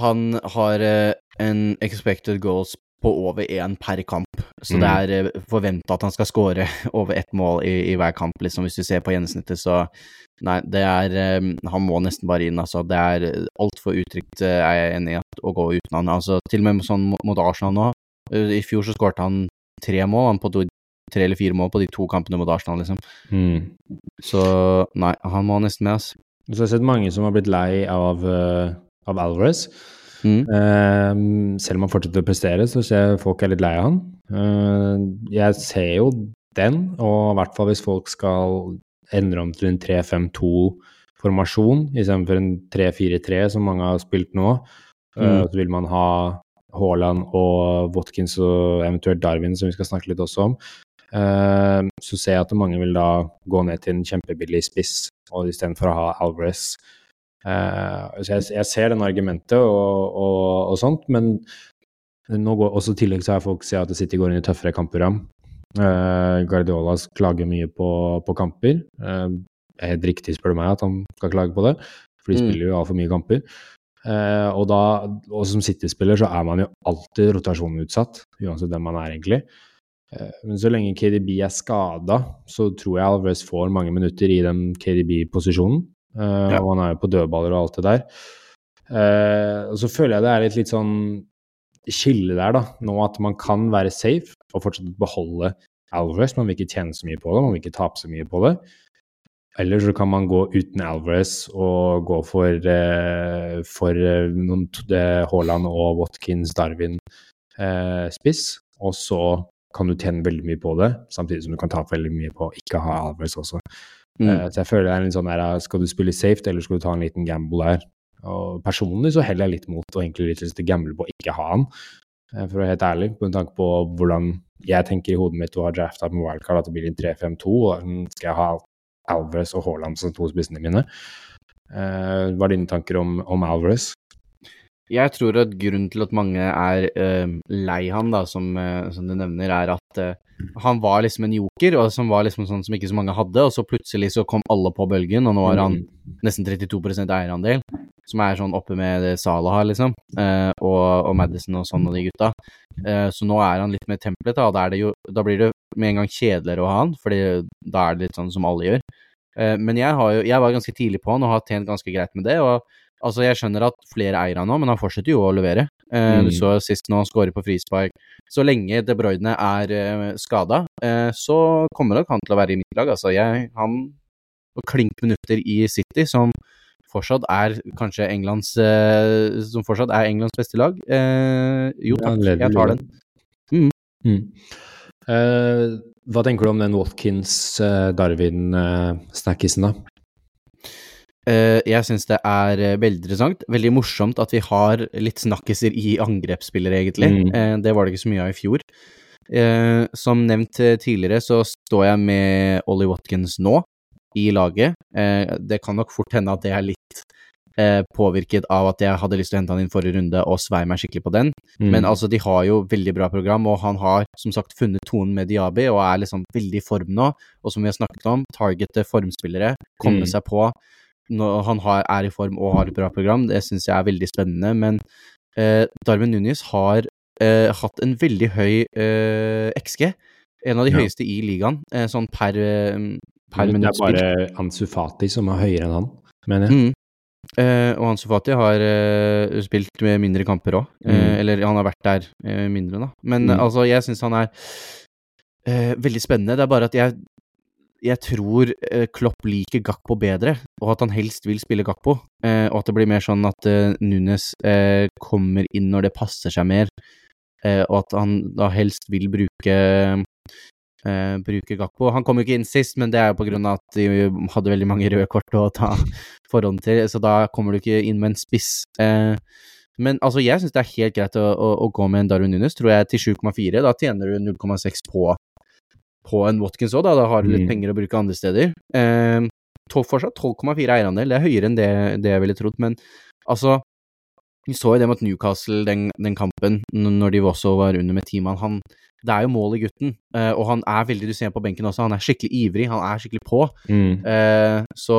Han har eh, en expected goals på over én per kamp, så Mm. det er uh, forventa at han skal skåre [LAUGHS] over ett mål i, i hver kamp, liksom, hvis du ser på gjennomsnittet, så Nei, det er eh, Han må nesten bare inn, altså. Det er altfor utrygt, eh, er jeg enig i, å gå uten han. Altså, til og med sånn mot Arsenal nå. eh, I fjor så skårte han tre mål, han på to, tre eller fire mål på de to kampene mot Arsenal, liksom. Mm. Så nei, han må nesten med, ass. Så jeg har sett mange som har blitt lei av, eh, av Alvarez. Mm. Uh, selv om han fortsetter å prestere, så ser jeg folk er litt lei av han. Uh, jeg ser jo den, og i hvert fall hvis folk skal endre om til en 3-5-2-formasjon istedenfor en 3-4-3, som mange har spilt nå, mm. uh, så vil man ha Haaland og Watkins og eventuelt Darwin, som vi skal snakke litt også om. Eh, så ser jeg at mange vil da gå ned til en kjempebillig spiss, og istedenfor å ha Alvarez. Eh, så jeg, jeg ser den argumentet og, og, og sånt, men nå går, også i tillegg så har folk sett at City går inn i tøffere kampprogram. Uh, Guardiola klager mye på, på kamper. Uh, helt riktig, spør du meg, at han skal klage på det, for de Mm. spiller jo altfor mye kamper. Uh, og da, og som City-spiller så er man jo alltid rotasjonutsatt, uansett hvem man er, egentlig. Uh, men så lenge KDB er skada, så tror jeg Alvarez får mange minutter i den KDB-posisjonen. Eh, Ja. Og han er jo på dødballer og alt det der. Uh, og så føler jeg det er litt, litt sånn skille der, da. Nå at man kan være safe og fortsatt beholde Alvarez. Man vil ikke tjene så mye på det, man vil ikke tape så mye på det. Eller så kan man gå uten Alvarez og gå for, uh, for noen, Haaland og Watkins, Darwin spiss. Og så kan du tjene veldig mye på det, samtidig som du kan tape veldig mye på å ikke ha Alvarez også. Mm. Eh, så jeg føler det er litt sånn der, skal du spille safe, eller skal du ta en liten gamble der? Og personlig så heller jeg litt mot å egentlig litt lyst til å gamble på å ikke ha han, eh, for å være helt ærlig, med tanke på hvordan jeg tenker i hodet mitt å ha drafta med wildcard, at det blir en 3-5-2, og skal jeg ha Alvarez og Haaland som to spissene mine. Eh, hva er dine tanker om, om Alvarez? Jeg tror at grunnen til at mange er uh, lei han, da, som, uh, som du nevner, er at uh, han var liksom en joker, og som var liksom sånn som ikke så mange hadde, og så plutselig så kom alle på bølgen, og nå har han nesten 32% eierandel, som er sånn oppe med Salah liksom, eh, og, og Madison og sånn og de gutta. Så nå er han litt mer templet, da, og da, er det jo, da blir det med en gang kjedeligere å ha han, fordi da er det litt sånn som alle gjør. Men jeg, har jo, jeg var ganske tidlig på han og har tjent ganske greit med det, og Altså, jeg skjønner at flere eier han nå, men han fortsetter jo å levere. Eh, Mm. Du så sist nå han skårer på frispark. Så lenge De Bruyne er eh, skada, eh, så kommer nok han til å være i mitt lag. Altså, jeg, han og klink minutter i City, som fortsatt er kanskje Englands Som fortsatt er Englands beste lag. Jo takk, jeg tar den. Mm. Mm. Uh, hva tenker du om den Watkins-Darwin-snackisen, da? Eh, jeg syns det er eh, veldig interessant. Veldig morsomt at vi har litt snakkiser i angrepsspillere, egentlig. Mm. Eh, det var det ikke så mye av i fjor. Som nevnt tidligere, så står jeg med Ollie Watkins nå i laget. Det kan nok fort hende at det er litt påvirket av at jeg hadde lyst til å hente han inn forrige runde og svei meg skikkelig på den. Mm. Men altså, de har jo veldig bra program, og han har som sagt funnet tonen med Diaby og er liksom veldig i form nå. Og som vi har snakket om, targete formspillere, komme Mm. seg på når han har, er i form og har et bra program, det syns jeg er veldig spennende. Men eh, Darwin Nunes har eh, hatt en veldig høy eh, XG. En av de Ja. høyeste i ligaen, eh, sånn per, per minutt spilt. det er bare Ansu Fati som er høyere enn han, mener jeg. Mm. Eh, og Hansu Fati har eh, spilt med mindre kamper òg. Mm. Eller han har vært der mindre, da. Men Mm. altså, jeg syns han er eh, veldig spennende. Det er bare at jeg jeg tror eh, Klopp liker Gakpo bedre, og at han helst vil spille Gakpo. Eh, og at det blir mer sånn at eh, Nunes kommer inn når det passer seg mer, og at han da helst vil bruke bruke Gakpo. Han kom jo ikke inn sist, men det er jo på grunn av at de hadde veldig mange røde kort å ta [LAUGHS] forhånd til, så da kommer du ikke inn med en spiss. Men altså, jeg syns det er helt greit å, å, å gå med en Darwin Nunes, tror jeg, til 7,4. Da tjener du 0,6 på på en Watkins òg, da. Da har du litt Mm. penger å bruke andre steder. Eh, fortsatt 12,4 eierandel, det er høyere enn det, det jeg ville trodd, men altså Vi så jo det mot Newcastle, den, den kampen, når de også var under med ti mann. Han det er jo mål i gutten, uh, og han er veldig Du ser på benken også, han er skikkelig ivrig, han er skikkelig på. Mm. Uh, så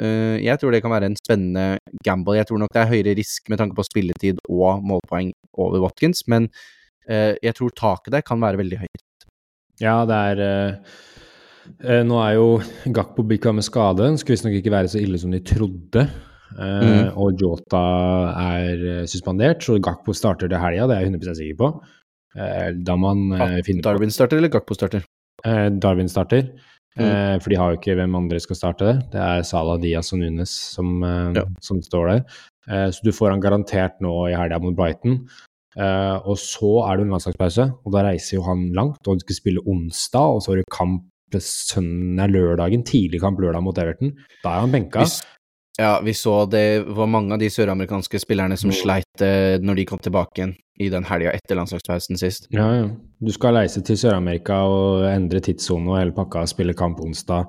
uh, jeg tror det kan være en spennende gamble. Jeg tror nok det er høyere risk med tanke på spilletid og målpoeng over Watkins, men jeg tror taket der kan være veldig høyt. Ja, det er Nå er jo Gakpo bikka med skade. Den skulle visstnok ikke være så ille som de trodde. Mm. Og Jota er suspendert, så Gakpo starter til helga, det er jeg 100 sikker på. Eh, da man eh, finner Darwin starter eller Gakpo starter? Eh, Darwin starter. Mm. For de har jo ikke hvem andre skal starte det. Det er Salah Diaz og Nunes som, ja. som står der. Så du får han garantert nå i helga mot Brighton. Og så er det en landslagspause, og da reiser jo han langt. Og du skal spille onsdag, og så har du kamp søndag, lørdagen, tidlig kamp lørdag mot Everton. Da er han benka. Hvis, ja, vi så det var mange av de søramerikanske spillerne som mm. sleit eh, når de kom tilbake igjen i den helga etter landslagspausen sist. Ja, ja. Du skal reise til Sør-Amerika og endre tidssone og hele pakka, spille kamp onsdag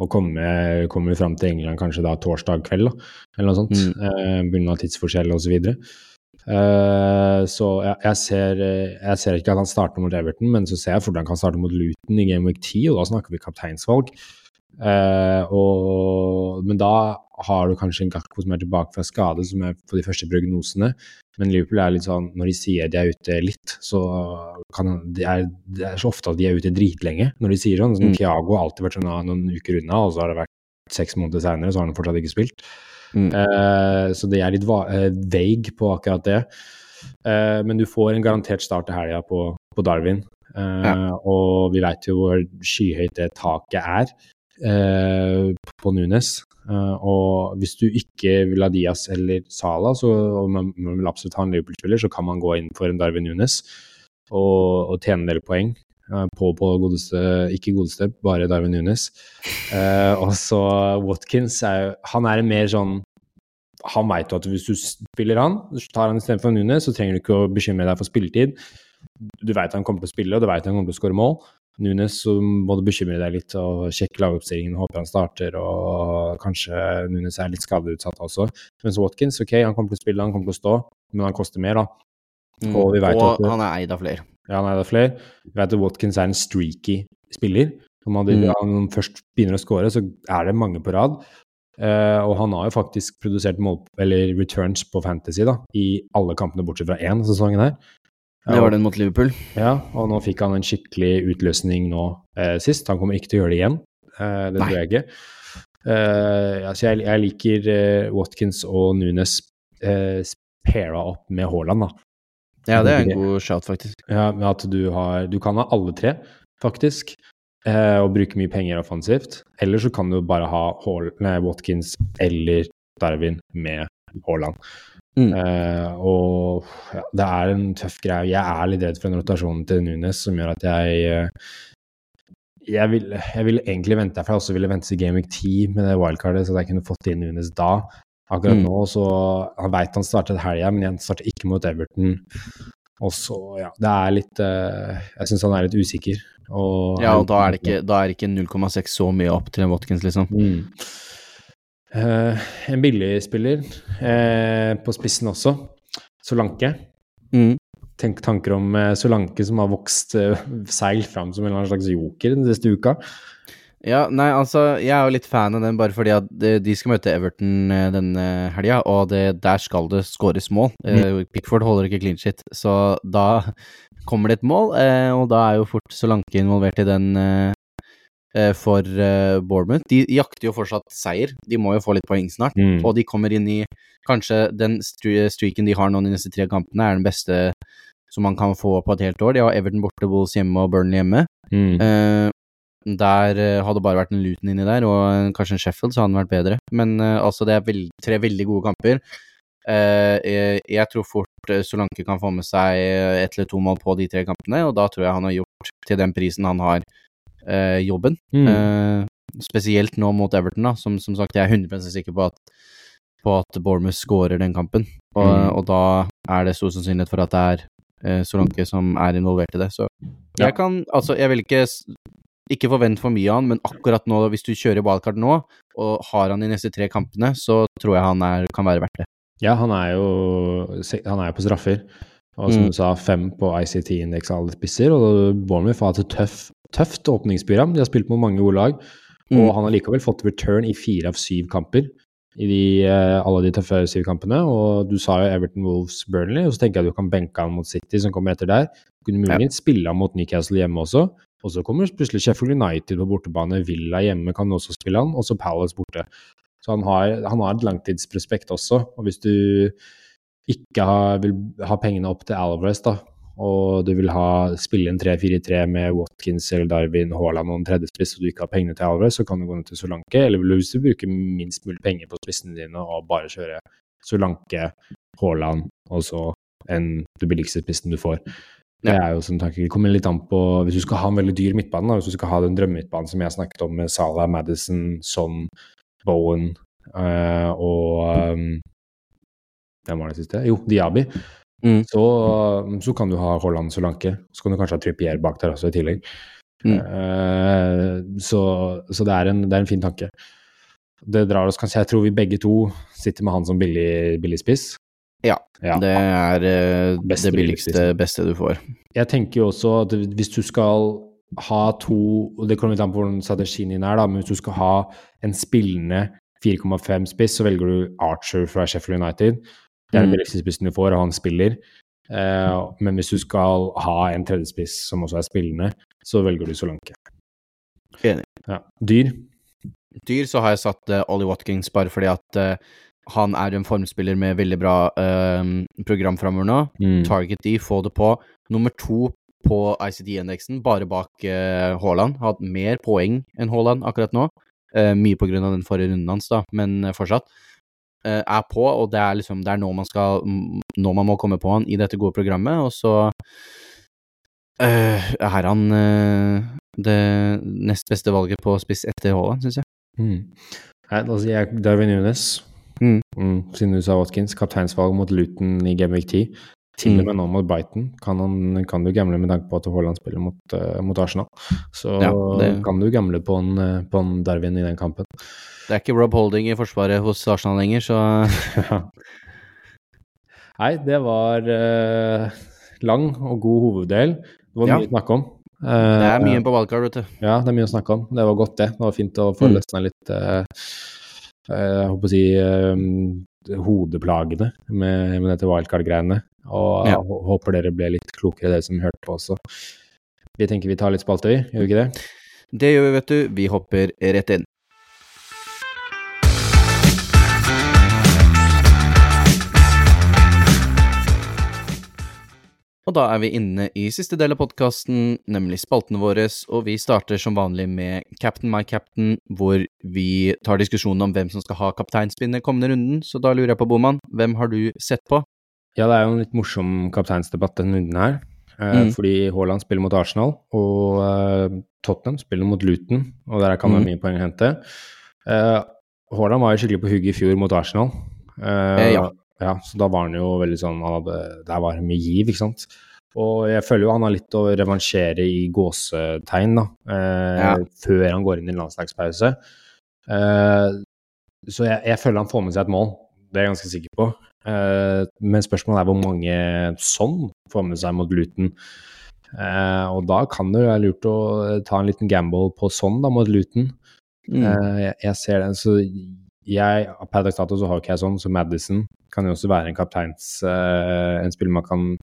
og komme, komme fram til England kanskje da torsdag kveld, da, eller noe sånt. Mm. Eh, Bunna tidsforskjell osv. Så, uh, så jeg, jeg, ser, jeg, ser, ikke at han starter mot Everton, men så ser jeg hvordan han kan starte mot Luton i Game Week 10, og da snakker vi kapteinsvalg. Uh, og, men da har du kanskje en Gakko som er tilbake fra skade, som er på de første prognosene. Men Liverpool er litt sånn Når de sier de er ute litt, så kan de er, det er så ofte at de er ute dritlenge når de sier sånn. sånn mm. Thiago har alltid vært sånn noen uker unna, og så har det vært seks måneder seinere, så har han fortsatt ikke spilt. Mm. Uh, så det er litt uh, vague på akkurat det. Uh, men du får en garantert start til helga på, på, Darwin. Ja. Og vi veit jo hvor skyhøyt det taket er på Nunes. Og hvis du ikke vil ha Diaz eller Sala, så, og man, man vil absolutt ha en Liverpool-spiller, så kan man gå inn for en Darwin Nunes og, og tjene en del poeng. Uh, på, på godeste, ikke godeste, bare Darwin Nunes. Eh, og så Watkins er Han er en mer sånn Han veit jo at hvis du spiller han, tar han istedenfor Nunes, så trenger du ikke å bekymre deg for spilletid. Du veit han kommer til å spille, og du veit han kommer til å skåre mål. Nunes så må du bekymre deg litt og sjekke lagoppstillingen, håper han starter, og kanskje Nunes er litt skadeutsatt også. Mens Watkins, ok, han kommer til å spille, han kommer til å stå, men han koster mer, da. Mm. Og, og at, han er eid av flere. Ja, han er flere. Vi vet at Watkins er en streaky spiller. Når han, mm. han først begynner å score, så er det mange på rad. Uh, og han har jo faktisk produsert mål, eller returns på Fantasy da, i alle kampene bortsett fra én sesongen her. Det var den mot Liverpool. Ja, og nå fikk han en skikkelig utløsning nå uh, sist. Han kommer ikke til å gjøre det igjen. uh, det Nei. tror jeg ikke. Altså jeg, jeg, liker Watkins og Nunes eh, paira opp med Haaland, da. Ja, det er en god shout, faktisk. Ja, med at du har Du kan ha alle tre, faktisk, eh, og bruke mye penger offensivt. Eller så kan du bare ha Hall, nei, Watkins eller Darwin med Haaland. Mm. Eh, og ja, det er en tøff greie. Jeg er litt redd for den rotasjonen til Nunes som gjør at jeg jeg ville, vil, egentlig vente, for jeg også ville vente til Game Week 10 med det wildcardet, så jeg kunne fått inn Nunes da. Akkurat mm. nå, så Han veit han startet helga, men han starter ikke mot Everton. Og så, ja Det er litt uh, Jeg syns han er litt usikker. Og, ja, og da er det ikke, ikke 0,6 så mye opp til en Watkins, liksom. Mm. Uh, en billigspiller uh, på spissen også. Solanke. Mm. Tenk tanker om Solanke som har vokst seilt fram som en slags joker den siste uka. Ja, nei, altså, jeg er jo litt fan av den bare fordi at de skal møte Everton denne helga, og det, der skal det skåres mål. Mm. Pickford holder ikke clean shit, så da kommer det et mål, og da er jo fort Solanke involvert i den Eh, for Bournemouth. De jakter jo fortsatt seier, de må jo få litt poeng snart. Mm. Og de kommer inn i Kanskje den streaken de har nå de neste tre kampene, er den beste som man kan få på et helt år. De har Everton borte, Wolls hjemme og Burnley hjemme. Mm. Uh, der hadde hadde bare vært en Luton inni der, og kanskje en Sheffield, så hadde den vært bedre. Men altså, det er veld tre veldig gode kamper. Jeg, jeg, tror fort Solanke kan få med seg ett eller to mål på de tre kampene, og da tror jeg han har gjort til den prisen han har eh, jobben. Mm. Eh, spesielt nå mot Everton, da, som, som sagt jeg er 100 sikker på at, på at Bournemouth skårer den kampen. Og, mm. og, da er det stor sannsynlighet for at det er eh, Solanke som er involvert i det. Så jeg kan Altså, jeg vil ikke ikke forvent for mye av han, men akkurat nå, hvis du kjører wildcard nå, og har han de neste tre kampene, så tror jeg han er, kan være verdt det. Ja, han er jo, han er jo på straffer. Og som Mm. du sa, fem på ICT-indeks alle spisser. Og Bournemouth har hatt et tøff, tøft åpningsprogram. De har spilt mot mange gode lag. Og Mm. han har likevel fått return i fire av syv kamper. I de, eh, alle de tøffe syv kampene. Og du sa jo Everton Wolves Burnley, og så tenker jeg at du kan benke han mot City, som kommer etter der. Du kunne muligens spille han mot Newcastle hjemme også. Og så kommer plutselig Sheffield United på bortebane. Villa hjemme kan også spille han, og så Palace borte. Så han har, han har et langtidsprospekt også. Og hvis du ikke har, vil ha pengene opp til Alvarez, da, og du vil ha, spille en 3-4-3 med Watkins eller Darwin, Haaland og en tredjespiss, og du ikke har pengene til Alvarez, så kan du gå ned til Solanke. Eller hvis du bruker minst mulig penger på spissene dine og bare kjøre Solanke, Haaland og så en, den billigste spissen du får. Det er jo som tanke. Det kommer litt an på Hvis du skal ha en veldig dyr midtbane, da, hvis du skal ha den drømmemidtbanen som jeg snakket om med Salah, Madison, Son, Bowen øh, og Hvem var det siste? Jo, Diaby. Mm. Så, så kan du ha Haaland Solanke. Så kan du kanskje ha Trippier bak der også i tillegg. Mm. Uh, så så det, er en, det er en fin tanke. Det drar oss kanskje Jeg tror vi begge to sitter med han som billig, billig spiss. Ja, Ja. Det er eh, Beste det billigste, beste du får. Jeg tenker jo også at hvis du skal ha to og Det kommer litt an på hvordan strategien din er, da, men hvis du skal ha en spillende 4,5 spiss, så velger du Archer fra Sheffield United. Det er den Mm. billigste spissen du får, og han spiller. Eh, men hvis du skal ha en tredjespiss som også er spillende, så velger du Solanke. Enig. Ja. Dyr. Dyr så har jeg satt uh, Ollie Watkins bare fordi at eh, han er en formspiller med veldig bra eh, program framover nå. Mm. Target de, få det på. Nummer to på ICD-indeksen, bare bak uh, Haaland. Har hatt mer poeng enn Haaland akkurat nå. Eh, mye på grunn av den forrige runden hans, da, men eh, fortsatt. Eh, er på, og det er liksom Det er nå man skal Nå man må komme på han i dette gode programmet, og så eh, er han eh, det nest beste valget på spiss etter Haaland, syns jeg. Mm. Nei, da sier jeg Darwin Nunes. Mm. Mm, siden du sa Watkins. Kapteinsvalg mot Luton i Gameweek 10. Til og Mm. med nå mot Brighton kan, han, kan du gamble med tanke på at Haaland spiller mot, uh, mot Arsenal. Så Ja, det- kan du gamble på en, eh, på en Darwin i den kampen. Det er ikke Rob Holding i forsvaret hos Arsenal lenger, så [LAUGHS] Nei, det var uh, lang og god hoveddel. Det var Ja. mye å snakke om. det er mye på valgkart, vet du. Ja, det er mye å snakke om. Det var godt, det. Det var fint å få Mm. løsna litt Jeg håper å si eh, hodeplagene med, med dette wildcard-greiene. Og Ja. håper dere ble litt klokere, dere som hørte på også. Vi tenker vi tar litt spalte, vi. Gjør vi ikke det? Det gjør vi, vet du. Vi hopper rett inn. Og da er vi inne i siste del av podkasten, nemlig spaltene våre, og vi starter som vanlig med Captain my captain, hvor vi tar diskusjonen om hvem som skal ha kapteinspinnet kommende runden. Så da lurer jeg på, Boman, hvem har du sett på? Ja, det er jo en litt morsom kapteinsdebatt denne runden her. Eh, Mm. Fordi Haaland spiller mot Arsenal, og eh, Tottenham spiller mot Luton, og der kan det Mm. være mye poeng å hente. Eh, Haaland var jo skikkelig på hugget i fjor mot Arsenal. Eh, ja. Ja. Så da var han jo veldig sånn han hadde, Der var det mye giv, ikke sant. Og jeg føler jo han har litt å revansjere i gåsetegn, da. Eh, Ja. Før han går inn i landslagspause. Eh, så jeg, jeg føler han får med seg et mål. Det er jeg ganske sikker på. Eh, men spørsmålet er hvor mange sånn får med seg mot Luton. Eh, og da kan det jo være lurt å ta en liten gamble på sånn da, mot Luton. Mm. Eh, jeg, jeg ser den, så jeg Per dags dato så har ikke jeg sånn, så Madison kan jo også være en kapteins eh, En spiller man kan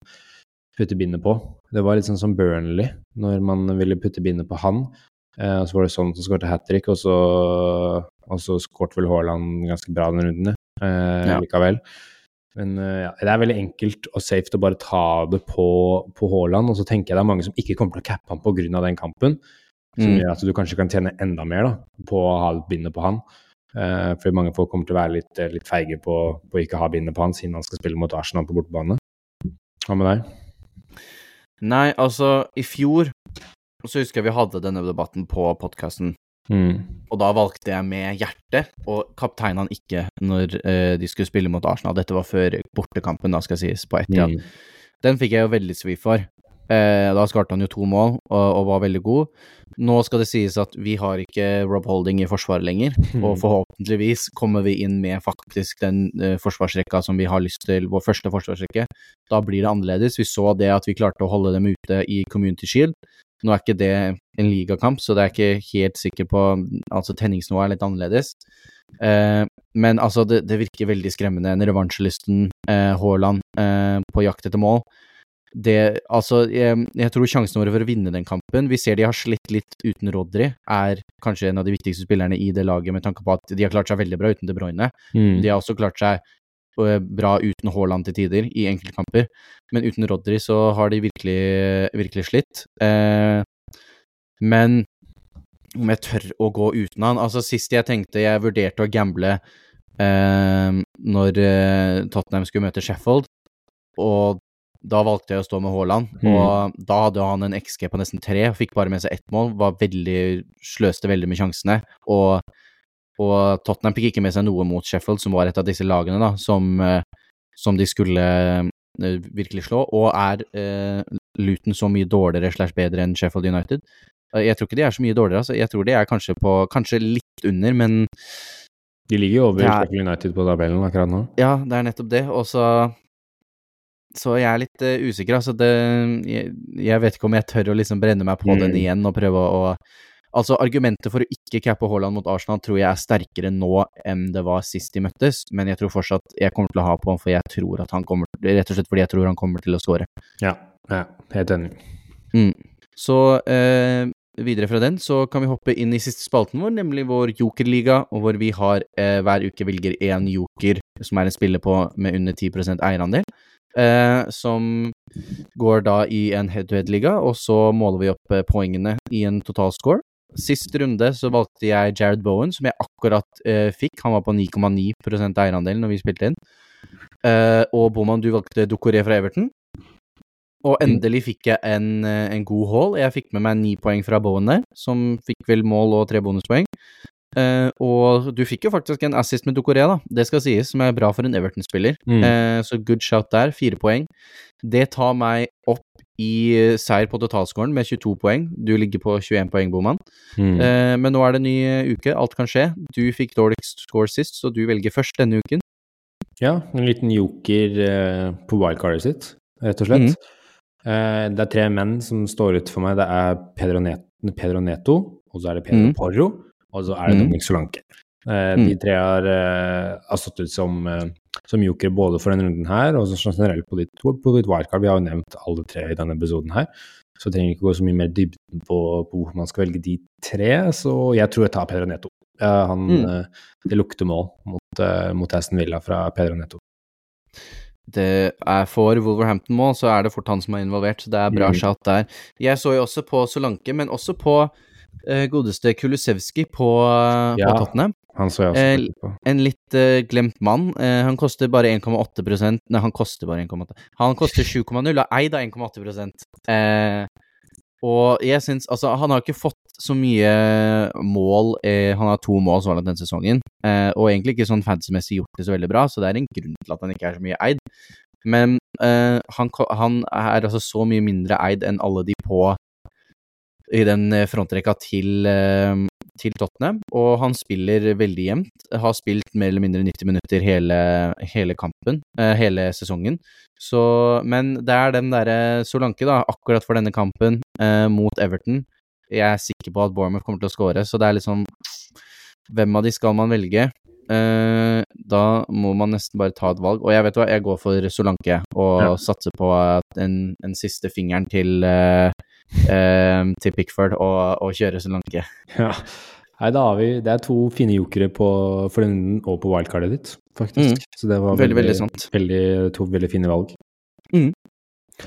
putte bindet på. Det var litt sånn som Burnley, når man ville putte bindet på han. og så var det sånn som skåret hat trick, og så, og så skåret vel Haaland ganske bra den runden eh, Ja. likevel. Men eh, ja, det er veldig enkelt og safe å bare ta det på, på Haaland, og så tenker jeg det er mange som ikke kommer til å cappe han pga. den kampen. Som Mm. gjør at du kanskje kan tjene enda mer da, på å ha bindet på han. Eh, fordi mange folk kommer til å være litt, eh, litt feige på, på å ikke ha bindet på han, siden han skal spille mot Arsenal på bortebane. Hva med deg? Nei, altså, i fjor så husker jeg vi hadde denne debatten på podkasten. Mm. Og da valgte jeg med hjertet og kapteine han ikke når eh, de skulle spille mot Arsenal. Dette var før bortekampen, da skal sies, på Etiad. Mm. Den fikk jeg jo veldig svi for. Eh, da skarte han jo to mål og, og, var veldig god. Nå skal det sies at vi har ikke Rob Holding i forsvaret lenger, [LAUGHS] og forhåpentligvis kommer vi inn med faktisk den eh, forsvarsrekka som vi har lyst til, vår første forsvarsrekke. Da blir det annerledes. Vi så det at vi klarte å holde dem ute i Community Shield. Nå er ikke det en ligakamp, så det er ikke helt sikker på Altså, tenningsnivået er litt annerledes. Eh, men altså, det, det, virker veldig skremmende. En revansjelysten eh, Haaland eh, på jakt etter mål det Altså, jeg, jeg, tror sjansen våre for å vinne den kampen Vi ser de har slitt litt uten Rodri, er kanskje en av de viktigste spillerne i det laget, med tanke på at de har klart seg veldig bra uten De Bruyne. Mm. De har også klart seg eh, bra uten Haaland til tider i enkeltkamper, men uten Rodri så har de virkelig, virkelig slitt. Eh, men om jeg tør å gå uten han Altså, sist jeg tenkte jeg vurderte å gamble eh, når eh, Tottenham skulle møte Sheffield, og da valgte jeg å stå med Haaland, mm. og da hadde han en XG på nesten tre, fikk bare med seg ett mål, var veldig, sløste veldig med sjansene. Og, og, Tottenham fikk ikke med seg noe mot Sheffield, som var et av disse lagene da, som, eh, som de skulle uh, virkelig slå. Og er eh, Luton så mye dårligere slash bedre enn Sheffield United? Uh, jeg tror ikke de er så mye dårligere, altså. Jeg tror de er kanskje på Kanskje litt under, men De ligger jo over Sheffield United på tabellen akkurat nå. Ja, det er nettopp det. Og så så jeg er litt uh, usikker. Altså det, jeg, jeg, vet ikke om jeg tør å liksom brenne meg på mm. den igjen og prøve å, Altså, argumentet for å ikke cappe Haaland mot Arsenal tror jeg er sterkere nå enn det var sist de møttes, men jeg tror fortsatt jeg kommer til å ha på ham, for jeg tror at han kommer Rett og slett fordi jeg tror han kommer til å skåre. Ja, ja, helt enig. Mm. Så uh, videre fra den så kan vi hoppe inn i siste spalten vår, nemlig vår jokerliga, hvor vi har eh, hver uke velger én joker som er en spiller på med under 10% eierandel eh, som går da i en head-to-head-liga, og så måler vi opp eh, poengene i en totalscore. Sist runde så valgte jeg Jared Bowen, som jeg akkurat eh, fikk. Han var på 9,9% eierandel når vi spilte inn. Eh, og Boman, du valgte Dokoré fra Everton. Og mm. endelig fikk jeg en, eh, en god haul. Jeg fikk med meg ni poeng fra Bowen der, som fikk vel mål og tre bonuspoeng. Uh, og du fikk jo faktisk en assist med Ducoré, da. Det skal sies, som er bra for en Everton-spiller. Mm. Uh, så good shout der. Fire poeng. Det tar meg opp i uh, seier på totalscoren med 22 poeng. Du ligger på 21 poeng, Boman. Mm. men nå er det ny uke. Alt kan skje. Du fikk dårligst score sist, så du velger først denne uken. Ja, en liten joker på wildcardet sitt, rett og slett. Mm. det er tre menn som står ut for meg. Det er Pedro, Net Pedro Neto, og så er det Pedro mm. Porro og så er det mm. Dominic Solanke. Eh, mm. De tre har, eh, har stått ut som, eh, som jokere både for denne runden her og generelt på ditt, på ditt wildcard. Vi har jo nevnt alle tre i denne episoden her, så trenger ikke gå så mye mer dybden på, på hvor man skal velge de tre. Så jeg tror jeg tar Pedro Neto. Han, mm. Det lukter mål mot, mot Aston Villa fra Pedro Neto det er for Wolverhampton-mål, så er det fort han som er involvert. Så det er bra mm. shot der. Jeg så jo også på Solanke, men også på godeste Kulusevski på, uh, ja, på Tottenham. Han så jeg også på. En litt uh, glemt mann. han koster bare 1,8% Nei, han koster bare 1,8 Han koster 7,0 og eid av 1,8% eh, Og jeg syns Altså, han har ikke fått så mye mål Han har to mål så langt denne sesongen, og egentlig ikke sånn fantasy-messig gjort det så veldig bra, så det er en grunn til at han ikke er så mye eid. Men han, han er altså så mye mindre eid enn alle de på i den eh, frontrekka til, eh, til, Tottenham, og han spiller veldig jevnt. Har spilt mer eller mindre 90 minutter hele, hele kampen, eh, hele sesongen. Så, men det er den derre Solanke, da, akkurat for denne kampen eh, mot Everton. Jeg er sikker på at Bournemouth kommer til å score, så det er liksom Hvem av de skal man velge? Eh, da må man nesten bare ta et valg. Og jeg vet hva, jeg går for Solanke og ja. satser på den, en, siste fingeren til eh, til Pickford og, og kjøre Solanke. Ja. Nei, da har vi Det er to fine jokere på, for den og på wildcardet ditt, faktisk. Mm. Så det var veldig, veldig, veldig, veldig, to veldig fine valg. Mm.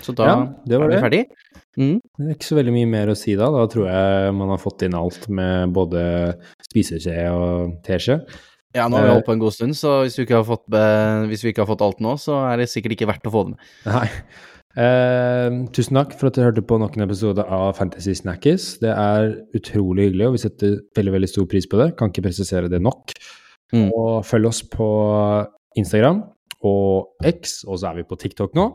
Så da ja, er vi ferdig. Mm. Det er ikke så veldig mye mer å si da. Da tror jeg man har fått inn alt med både spiseskje og teskje. Ja, nå har vi holdt på en god stund, så hvis vi, ikke har fått, hvis vi ikke har fått alt nå, så er det sikkert ikke verdt å få det med. Nei. Eh, tusen takk for at du hørte på noen episoder av Fantasy Snackies. Det er utrolig hyggelig, og vi setter veldig veldig stor pris på det. Kan ikke presisere det nok. Mm. Og følg oss på Instagram og X, og så er vi på TikTok nå.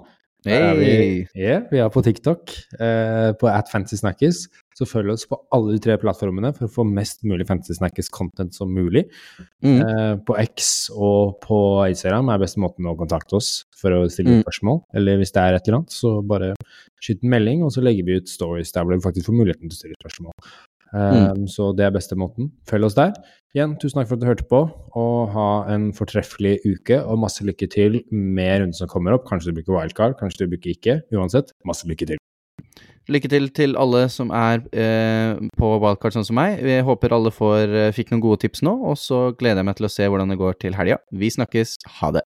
Hey. er vi, yeah, vi er på TikTok, eh, på at Fantasy Snackers. Så følg oss på alle de tre plattformene for å få mest mulig Fantasy Snackers-content som mulig. Mm. Eh, på X og på Instagram er beste måten å kontakte oss for å stille Mm. spørsmål. Eller hvis det er et eller annet, så bare skyt en melding, og så legger vi ut stories der hvor du faktisk får muligheten til å stille spørsmål. Eh, Så det er beste måten. Følg oss der. Igjen, tusen takk for at du hørte på, og ha en fortreffelig uke, og masse lykke til med runden som kommer opp. Kanskje du bruker wildcard, kanskje du bruker ikke. Uansett, masse lykke til. Lykke til til alle som er eh, på wildcard sånn som meg. Jeg håper alle får, eh, fikk noen gode tips nå, og så gleder jeg meg til å se hvordan det går til helga. Vi snakkes. Ha det.